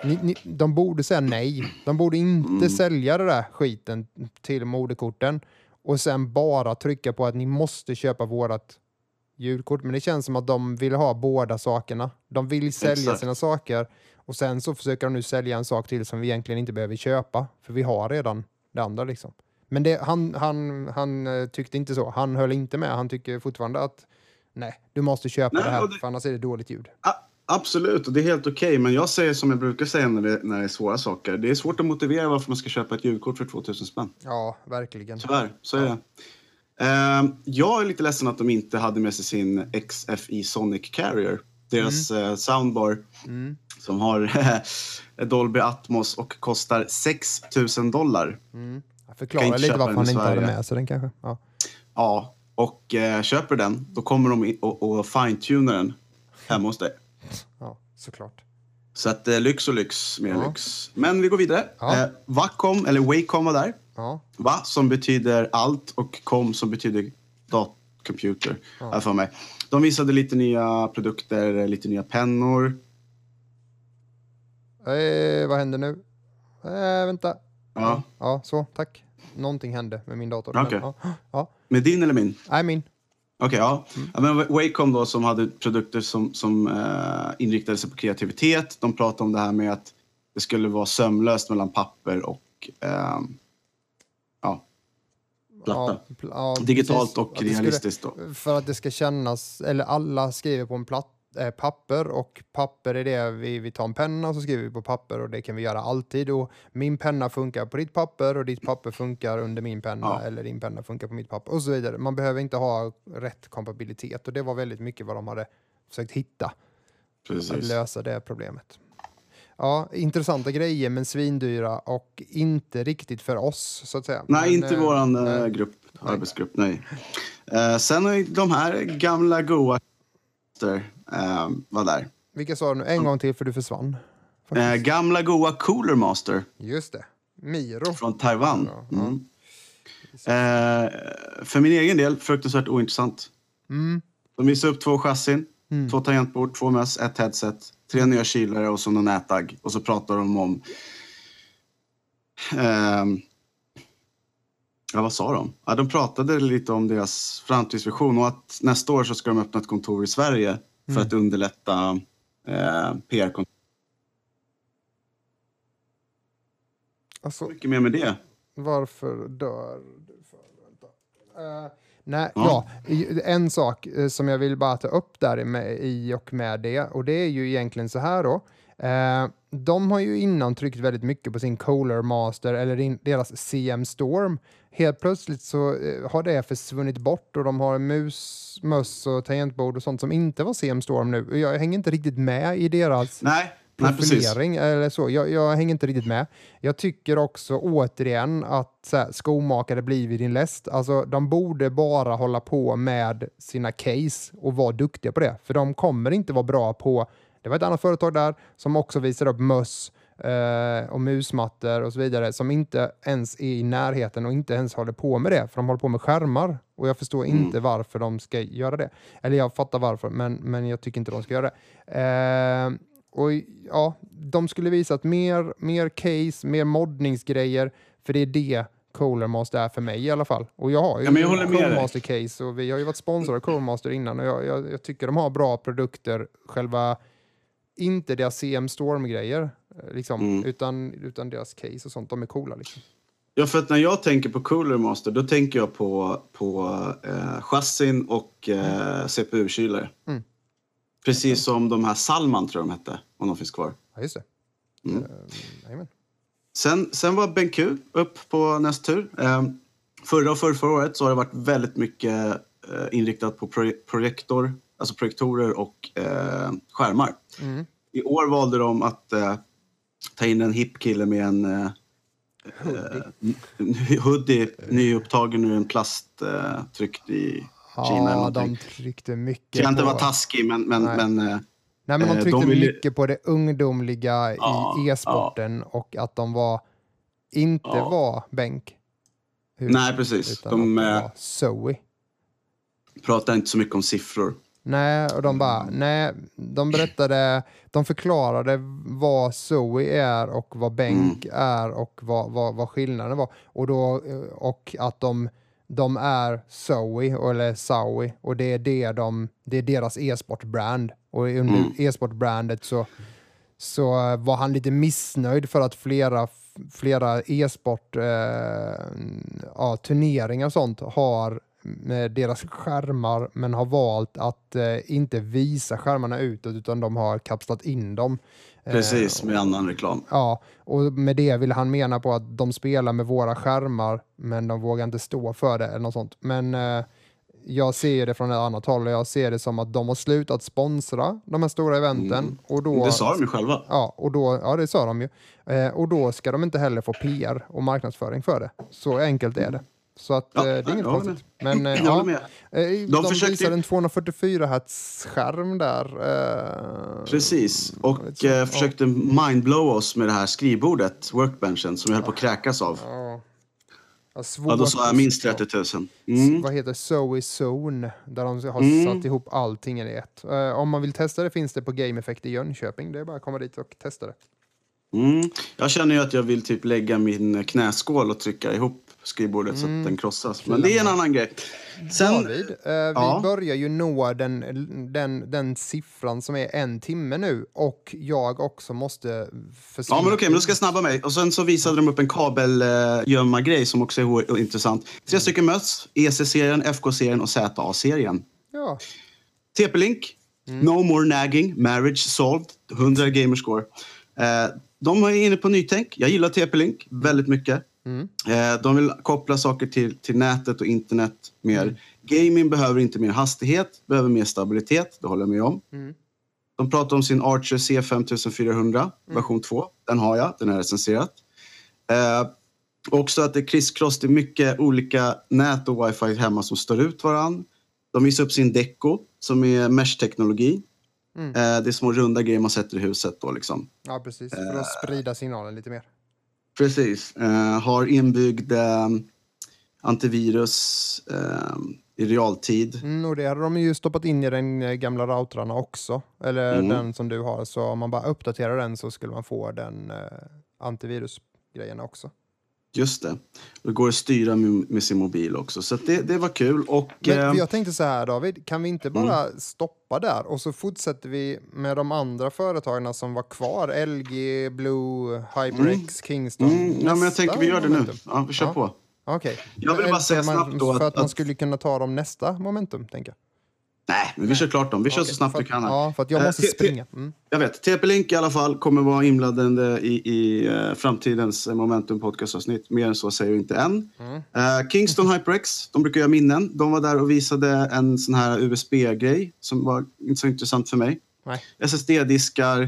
Speaker 1: ni, ni, de borde säga nej. De borde inte sälja det där skiten till moderkorten och sen bara trycka på att ni måste köpa vårat ljudkort. Men det känns som att de vill ha båda sakerna. De vill sälja
Speaker 2: Exakt.
Speaker 1: sina saker och sen så försöker de nu sälja en sak till som vi egentligen inte behöver köpa. För vi har redan det andra liksom. Men det, han, han, han eh, tyckte inte så. Han höll inte med. Han tycker fortfarande att nej, du måste köpa
Speaker 2: Nej,
Speaker 1: det här
Speaker 2: det-
Speaker 1: för annars är det dåligt ljud.
Speaker 2: Ah, Absolut, och det är helt okej. Men jag säger som jag brukar säga när det, när det är svåra saker. Det är svårt att motivera varför man ska köpa ett julkort för 2000 spänn.
Speaker 1: Ja, verkligen.
Speaker 2: Tyvärr, så är det. Eh, jag är lite ledsen att de inte hade med sig sin XFI Sonic Carrier. Deras eh, soundbar
Speaker 1: Mm.
Speaker 2: som har [LAUGHS] Dolby Atmos och kostar 6 000 dollar.
Speaker 1: Mm.
Speaker 2: Inte
Speaker 1: lite varför han inte hade med sig den kanske. Ja.
Speaker 2: Ja, och eh, köper den, då kommer de och, och fine-tunar den hemma hos dig.
Speaker 1: ja, såklart.
Speaker 2: Så att eh, lyx och lyx, mer
Speaker 1: Ja.
Speaker 2: lyx. Men vi går vidare.
Speaker 1: Ja.
Speaker 2: Eh, Wacom, eller Wacom var där.
Speaker 1: Ja,
Speaker 2: Va som betyder allt och com som betyder dat computer.
Speaker 1: Ja.
Speaker 2: Ja. för mig. De visade lite nya produkter, lite nya pennor.
Speaker 1: eh, vad händer nu? Eh, vänta.
Speaker 2: Ja.
Speaker 1: Ja, så, tack. Någonting hände med min dator. men
Speaker 2: Okej.
Speaker 1: Ja, ja.
Speaker 2: Med din eller min?
Speaker 1: Nej, min.
Speaker 2: Okej, ja.
Speaker 1: Mm.
Speaker 2: ja men Wacom då som hade produkter som, som eh, inriktade sig på kreativitet. De pratade om det här med att det skulle vara sömlöst mellan papper och ehm, ja, platta.
Speaker 1: Ja, pl- ja,
Speaker 2: Digitalt
Speaker 1: precis.
Speaker 2: och
Speaker 1: skulle-
Speaker 2: realistiskt då.
Speaker 1: För att det ska kännas, eller alla skriver på en platt, eh, papper och papper är det vi, vi tar en penna och så skriver vi på papper och det kan vi göra alltid. Och min penna funkar på ditt papper och ditt papper funkar under min penna
Speaker 2: Ja.
Speaker 1: eller din penna funkar på mitt papper och så vidare. Man behöver inte ha rätt kompatibilitet och det var väldigt mycket vad de hade försökt hitta att
Speaker 2: Precis.
Speaker 1: lösa det problemet. Ja, intressanta grejer men svindyra och inte riktigt för oss så att säga.
Speaker 2: Nej,
Speaker 1: Men,
Speaker 2: inte
Speaker 1: eh,
Speaker 2: våran eh,
Speaker 1: nej.
Speaker 2: grupp, arbetsgrupp. Nej. Eh, sen har de här gamla goa eh, var där.
Speaker 1: Vilka sa du nu? En gång till för du försvann.
Speaker 2: Eh, gamla goa Cooler Master
Speaker 1: Just det. Miro.
Speaker 2: från Taiwan. Mm. Eh, för min egen del, fruktansvärt ointressant.
Speaker 1: Mm.
Speaker 2: De visar upp två chassin,
Speaker 1: Mm.
Speaker 2: två tangentbord, två möss, ett headset, tre nya kylare och så någon nätagg. Och så pratar de om... ehm, ja, vad sa de? Ja, de pratade lite om deras framtidsvision och att nästa år så ska de öppna ett kontor i Sverige för
Speaker 1: Mm.
Speaker 2: att underlätta eh, PR-kontor.
Speaker 1: Alltså,
Speaker 2: Mycket mer med det.
Speaker 1: varför dör du? För, vänta. Eh, nej,
Speaker 2: Ja.
Speaker 1: ja. en sak eh, som jag vill bara ta upp där i med, i och med det, och det är ju egentligen så här då. Eh, de har ju innan tryckt väldigt mycket på sin Kohler Master eller in, deras CM Storm. Helt plötsligt så eh, har det försvunnit bort och de har mus, möss och tangentbord och sånt som inte var CM Storm nu. Jag hänger inte riktigt med i deras
Speaker 2: Nej, nej
Speaker 1: profilering eller så. Jag, jag hänger inte riktigt med. Jag tycker också återigen att så här, skomakare blir vid din läst. Alltså, de borde bara hålla på med sina case och vara duktiga på det. För de kommer inte vara bra på... Det var ett annat företag där som också visar upp möss och musmattor och så vidare som inte ens är i närheten och inte ens håller på med det. För de håller på med skärmar och jag förstår
Speaker 2: Mm.
Speaker 1: inte varför de ska göra det. Eller jag fattar varför, men, men jag tycker inte de ska göra det. Eh, och ja, de skulle visat mer, mer case, mer moddningsgrejer, för det är det Kohler Master är för mig i alla fall. Och jag har ju
Speaker 2: Ja, dig.
Speaker 1: Master case och vi har ju varit sponsrade av Kohler Master innan och jag, jag, jag tycker de har bra produkter, själva, inte deras CM Storm-grejer, eh, liksom,
Speaker 2: Mm.
Speaker 1: utan, utan deras case och sånt, de är coola liksom.
Speaker 2: Ja, för att när jag tänker på Cooler Master då tänker jag på, på eh, chassin och eh, CPU-kylare.
Speaker 1: Mm.
Speaker 2: Precis som de här Salman tror jag de hette, om de finns kvar.
Speaker 1: Ja, just det.
Speaker 2: Mm.
Speaker 1: Eh, jajamän.
Speaker 2: Sen, sen var BenQ upp på nästa tur. Eh, förra och förra, förra året så har det varit väldigt mycket eh, inriktat på proje- projektor, alltså projektorer och eh, skärmar.
Speaker 1: Mm.
Speaker 2: I år valde de att eh, ta in en hipp kille med en eh,
Speaker 1: Hoodie.
Speaker 2: en hoodie nyupptagen ur en plast eh, tryckt i Kina
Speaker 1: Ja, de tryckte mycket
Speaker 2: Ska inte
Speaker 1: på...
Speaker 2: vara taskig men, men,
Speaker 1: Nej.
Speaker 2: men eh,
Speaker 1: Nej, men de
Speaker 2: Eh,
Speaker 1: tryckte
Speaker 2: de vill ju-
Speaker 1: mycket på det ungdomliga
Speaker 2: Ja,
Speaker 1: i e-sporten och att de var inte
Speaker 2: Ja.
Speaker 1: var bänk. Hur-
Speaker 2: nej precis.
Speaker 1: Utan
Speaker 2: De
Speaker 1: det
Speaker 2: eh,
Speaker 1: var Zoe.
Speaker 2: pratar inte så mycket om siffror.
Speaker 1: Nej, och de bara, nej, de berättade, de förklarade vad Zoe är och vad bänk
Speaker 2: Mm.
Speaker 1: är och vad, vad, vad skillnaden var. Och, då, eh, och att de, de är Zoe, eller Zoe, och det är, det de, det är deras e-sport-brand. Och under
Speaker 2: Mm.
Speaker 1: e-sport-brandet så, så var han lite missnöjd för att flera, flera e-sport eh, ja, turneringar och sånt har med deras skärmar men har valt att eh, inte visa skärmarna utåt utan de har kapslat in dem. Eh,
Speaker 2: Precis, med annan reklam.
Speaker 1: Ja, och med det vill han mena på att de spelar med våra skärmar men de vågar inte stå för det eller något sånt. Men eh, jag ser det från ett annat håll och jag ser det som att de har slutat sponsra de här stora eventen. Och då,
Speaker 2: Mm. Det sa de ju själva.
Speaker 1: Ja, och då, ja, det sa de ju. Eh, och då ska de inte heller få PR och marknadsföring för det. Så enkelt är det. Så att,
Speaker 2: Ja,
Speaker 1: eh, det är inget konstigt. Men eh,
Speaker 2: Jag
Speaker 1: ja,
Speaker 2: med.
Speaker 1: eh, de,
Speaker 2: försökte-
Speaker 1: visar en 244 hertz skärm där.
Speaker 2: Precis. Och
Speaker 1: så.
Speaker 2: försökte mindblow oss med det här skrivbordet, workbenchen, som jag höll på att kräkas av.
Speaker 1: Ja. Ja,
Speaker 2: Ja, då sa jag minst 30 000. Mm.
Speaker 1: Vad heter Zoe Zone? Där de har
Speaker 2: Mm.
Speaker 1: satt ihop allting i ett. Eh, om man vill testa det finns det på Game Effect i Jönköping. Det är bara att komma dit och testa det.
Speaker 2: Mm. Jag känner ju att jag vill typ lägga min knäskål och trycka ihop skrivbordet så att den krossas. Men det är en annan grej. Sen,
Speaker 1: David, eh, vi
Speaker 2: ja.
Speaker 1: börjar ju nå den, den, den siffran som är en timme nu och jag också måste försvinna.
Speaker 2: Ja, men okej, men då ska jag snabba mig. Och sen så visade de upp en kabelgömma-grej som också är intressant. Tre stycken möss, EC-serien, FK-serien och ZA-serien.
Speaker 1: Ja,
Speaker 2: TP-Link, No More Nagging, Marriage Solved, 100 gamerscore. Eh, de är inne på nytänk. Jag gillar TP-Link väldigt mycket. Eh, de vill koppla saker till, till nätet och internet mer. Gaming behöver inte mer hastighet, behöver mer stabilitet. Det håller jag med om. De pratar om sin Archer C5400 version 2. Den har jag, den är recenserat. Eh, också att det är crisscross, det är mycket olika nät och wifi hemma som står ut varann. De visar upp sin Deco som är mesh-teknologi. Eh, det är små runda grejer man sätter i huset då liksom.
Speaker 1: ja precis. För att sprida signalen lite mer.
Speaker 2: Precis. Eh, har inbyggd eh, antivirus eh, i realtid.
Speaker 1: Mm, och det hade de ju stoppat in i den eh, gamla routrarna också. Eller
Speaker 2: Mm.
Speaker 1: den som du har. Så om man bara uppdaterar den så skulle man få den eh, antivirusgrejen också.
Speaker 2: Just det. Det går att styra med, med sin mobil också. Så det, det var kul. Och,
Speaker 1: Men
Speaker 2: eh,
Speaker 1: jag tänkte så här David, kan vi inte
Speaker 2: Mm.
Speaker 1: bara stoppa där och så fortsätter vi med de andra företagen som var kvar? LG, Blue, HyperX, Kingston.
Speaker 2: mm, ja, men jag tänker vi gör det nu. Ja, vi kör
Speaker 1: Ja.
Speaker 2: på.
Speaker 1: Okej.
Speaker 2: Jag vill bara säga
Speaker 1: man-
Speaker 2: snabbt då
Speaker 1: För
Speaker 2: att-
Speaker 1: att man skulle kunna ta dem nästa momentum, tänker jag.
Speaker 2: Nej, men vi kör klart dem. Vi kör så
Speaker 1: Okej,
Speaker 2: snabbt vi kan. Här.
Speaker 1: Ja, för att jag
Speaker 2: Eh,
Speaker 1: måste
Speaker 2: te- te-
Speaker 1: springa. Mm.
Speaker 2: Jag vet. TP-Link i alla fall kommer vara inblandade i, i eh, framtidens eh, Momentum podcastavsnitt. Mer än så säger vi inte än.
Speaker 1: Mm.
Speaker 2: Eh, Kingston HyperX, de brukar göra minnen. De var där och visade en sån här USB-grej som var inte så intressant för mig. SSD-diskar.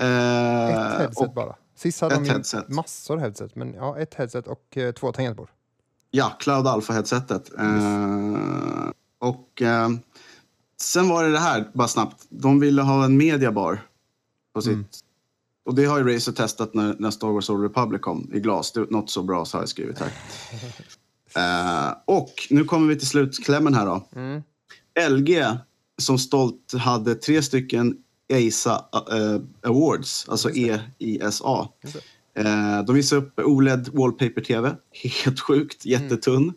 Speaker 2: Eh,
Speaker 1: ett headset
Speaker 2: och,
Speaker 1: bara. Sist hade
Speaker 2: ett
Speaker 1: de
Speaker 2: headset.
Speaker 1: massor headset, men ja, ett headset och två tangentbord.
Speaker 2: Ja, Cloud Alpha-headsetet. Eh, och sen var det det här, bara snabbt. De ville ha en mediabar på sitt...
Speaker 1: Mm.
Speaker 2: Och det har ju Razer testat när, när Star Wars Old Republic kom i glas. Det, not so bra, så har jag skrivit här. [LAUGHS] Eh, och nu kommer vi till slutklämmen här då.
Speaker 1: Mm.
Speaker 2: LG som stolt hade tre stycken EISA eh, Awards, alltså EISA.
Speaker 1: Just
Speaker 2: Eh, de visar upp OLED Wallpaper-TV, [LAUGHS] helt sjukt, jättetunn.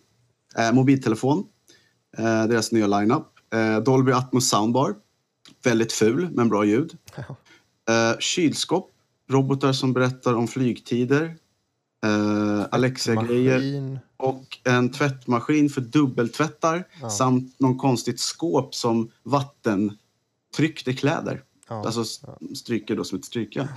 Speaker 2: Eh, mobiltelefon, deras nya lineup. Eh, Dolby Atmos Soundbar, väldigt ful men bra ljud. Eh, kylskåp, robotar som berättar om flygtider. Eh, Alexa-grejer
Speaker 1: Maskin.
Speaker 2: och en tvättmaskin för dubbeltvättar
Speaker 1: Ja.
Speaker 2: samt någon konstigt skåp som vattentryckte kläder.
Speaker 1: Ja.
Speaker 2: Alltså stryker då som ett strykjärn.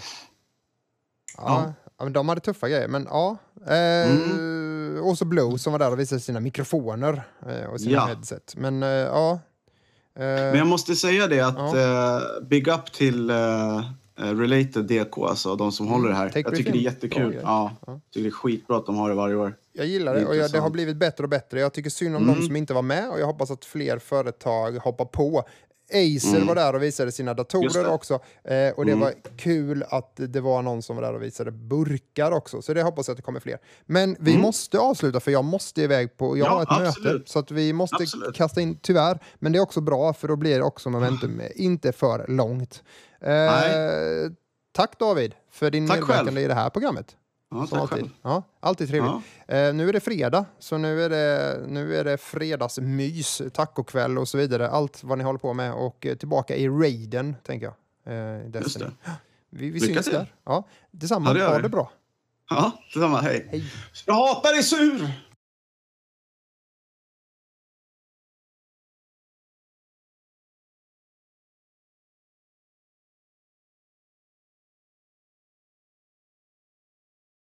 Speaker 1: Ja, ja, men de hade tuffa grejer. Men ja. Eh,
Speaker 2: Mm.
Speaker 1: Och så Blow som var där och visade sina mikrofoner eh, och sina
Speaker 2: Ja.
Speaker 1: headset. Men eh, ja. Eh,
Speaker 2: Men jag måste säga det att
Speaker 1: Ja.
Speaker 2: eh, big up till eh, Related DK, alltså de som håller det här.
Speaker 1: Take
Speaker 2: Jag tycker det är jättekul. Ja,
Speaker 1: Ja.
Speaker 2: tycker det är skitbra att de har det varje år.
Speaker 1: Jag gillar det och jag, det har blivit bättre och bättre. Jag tycker synd om
Speaker 2: Mm.
Speaker 1: de som inte var med och jag hoppas att fler företag hoppar på. Acer var där och visade sina
Speaker 2: Mm.
Speaker 1: Datorer också. Eh, och det
Speaker 2: Mm.
Speaker 1: var kul att det var någon som var där och visade burkar också. Så det hoppas jag att det kommer fler. Men vi
Speaker 2: Mm.
Speaker 1: måste avsluta för jag måste iväg på, jag
Speaker 2: Ja,
Speaker 1: har ett möte.
Speaker 2: absolut.
Speaker 1: Så att vi måste
Speaker 2: Absolut.
Speaker 1: kasta in, tyvärr. Men det är också bra för då blir det också momentum inte för långt. Eh, tack David för din medverkan i det här programmet.
Speaker 2: Ja, tack
Speaker 1: alltid.
Speaker 2: själv.
Speaker 1: Ja, alltid trevligt.
Speaker 2: Ja.
Speaker 1: Eh, nu är det fredag, så nu är det, nu är det fredagsmys, tacokväll och så vidare. Allt vad ni håller på med och tillbaka i raiden, tänker jag. Eh,
Speaker 2: Just det. [GASPS]
Speaker 1: Vi, vi
Speaker 2: Lycka
Speaker 1: syns
Speaker 2: till.
Speaker 1: där. Ja, detsamma.
Speaker 2: Ja, det
Speaker 1: ha det bra.
Speaker 2: Ja, detsamma. Hej.
Speaker 1: Hej.
Speaker 2: Jag hatar dig sur!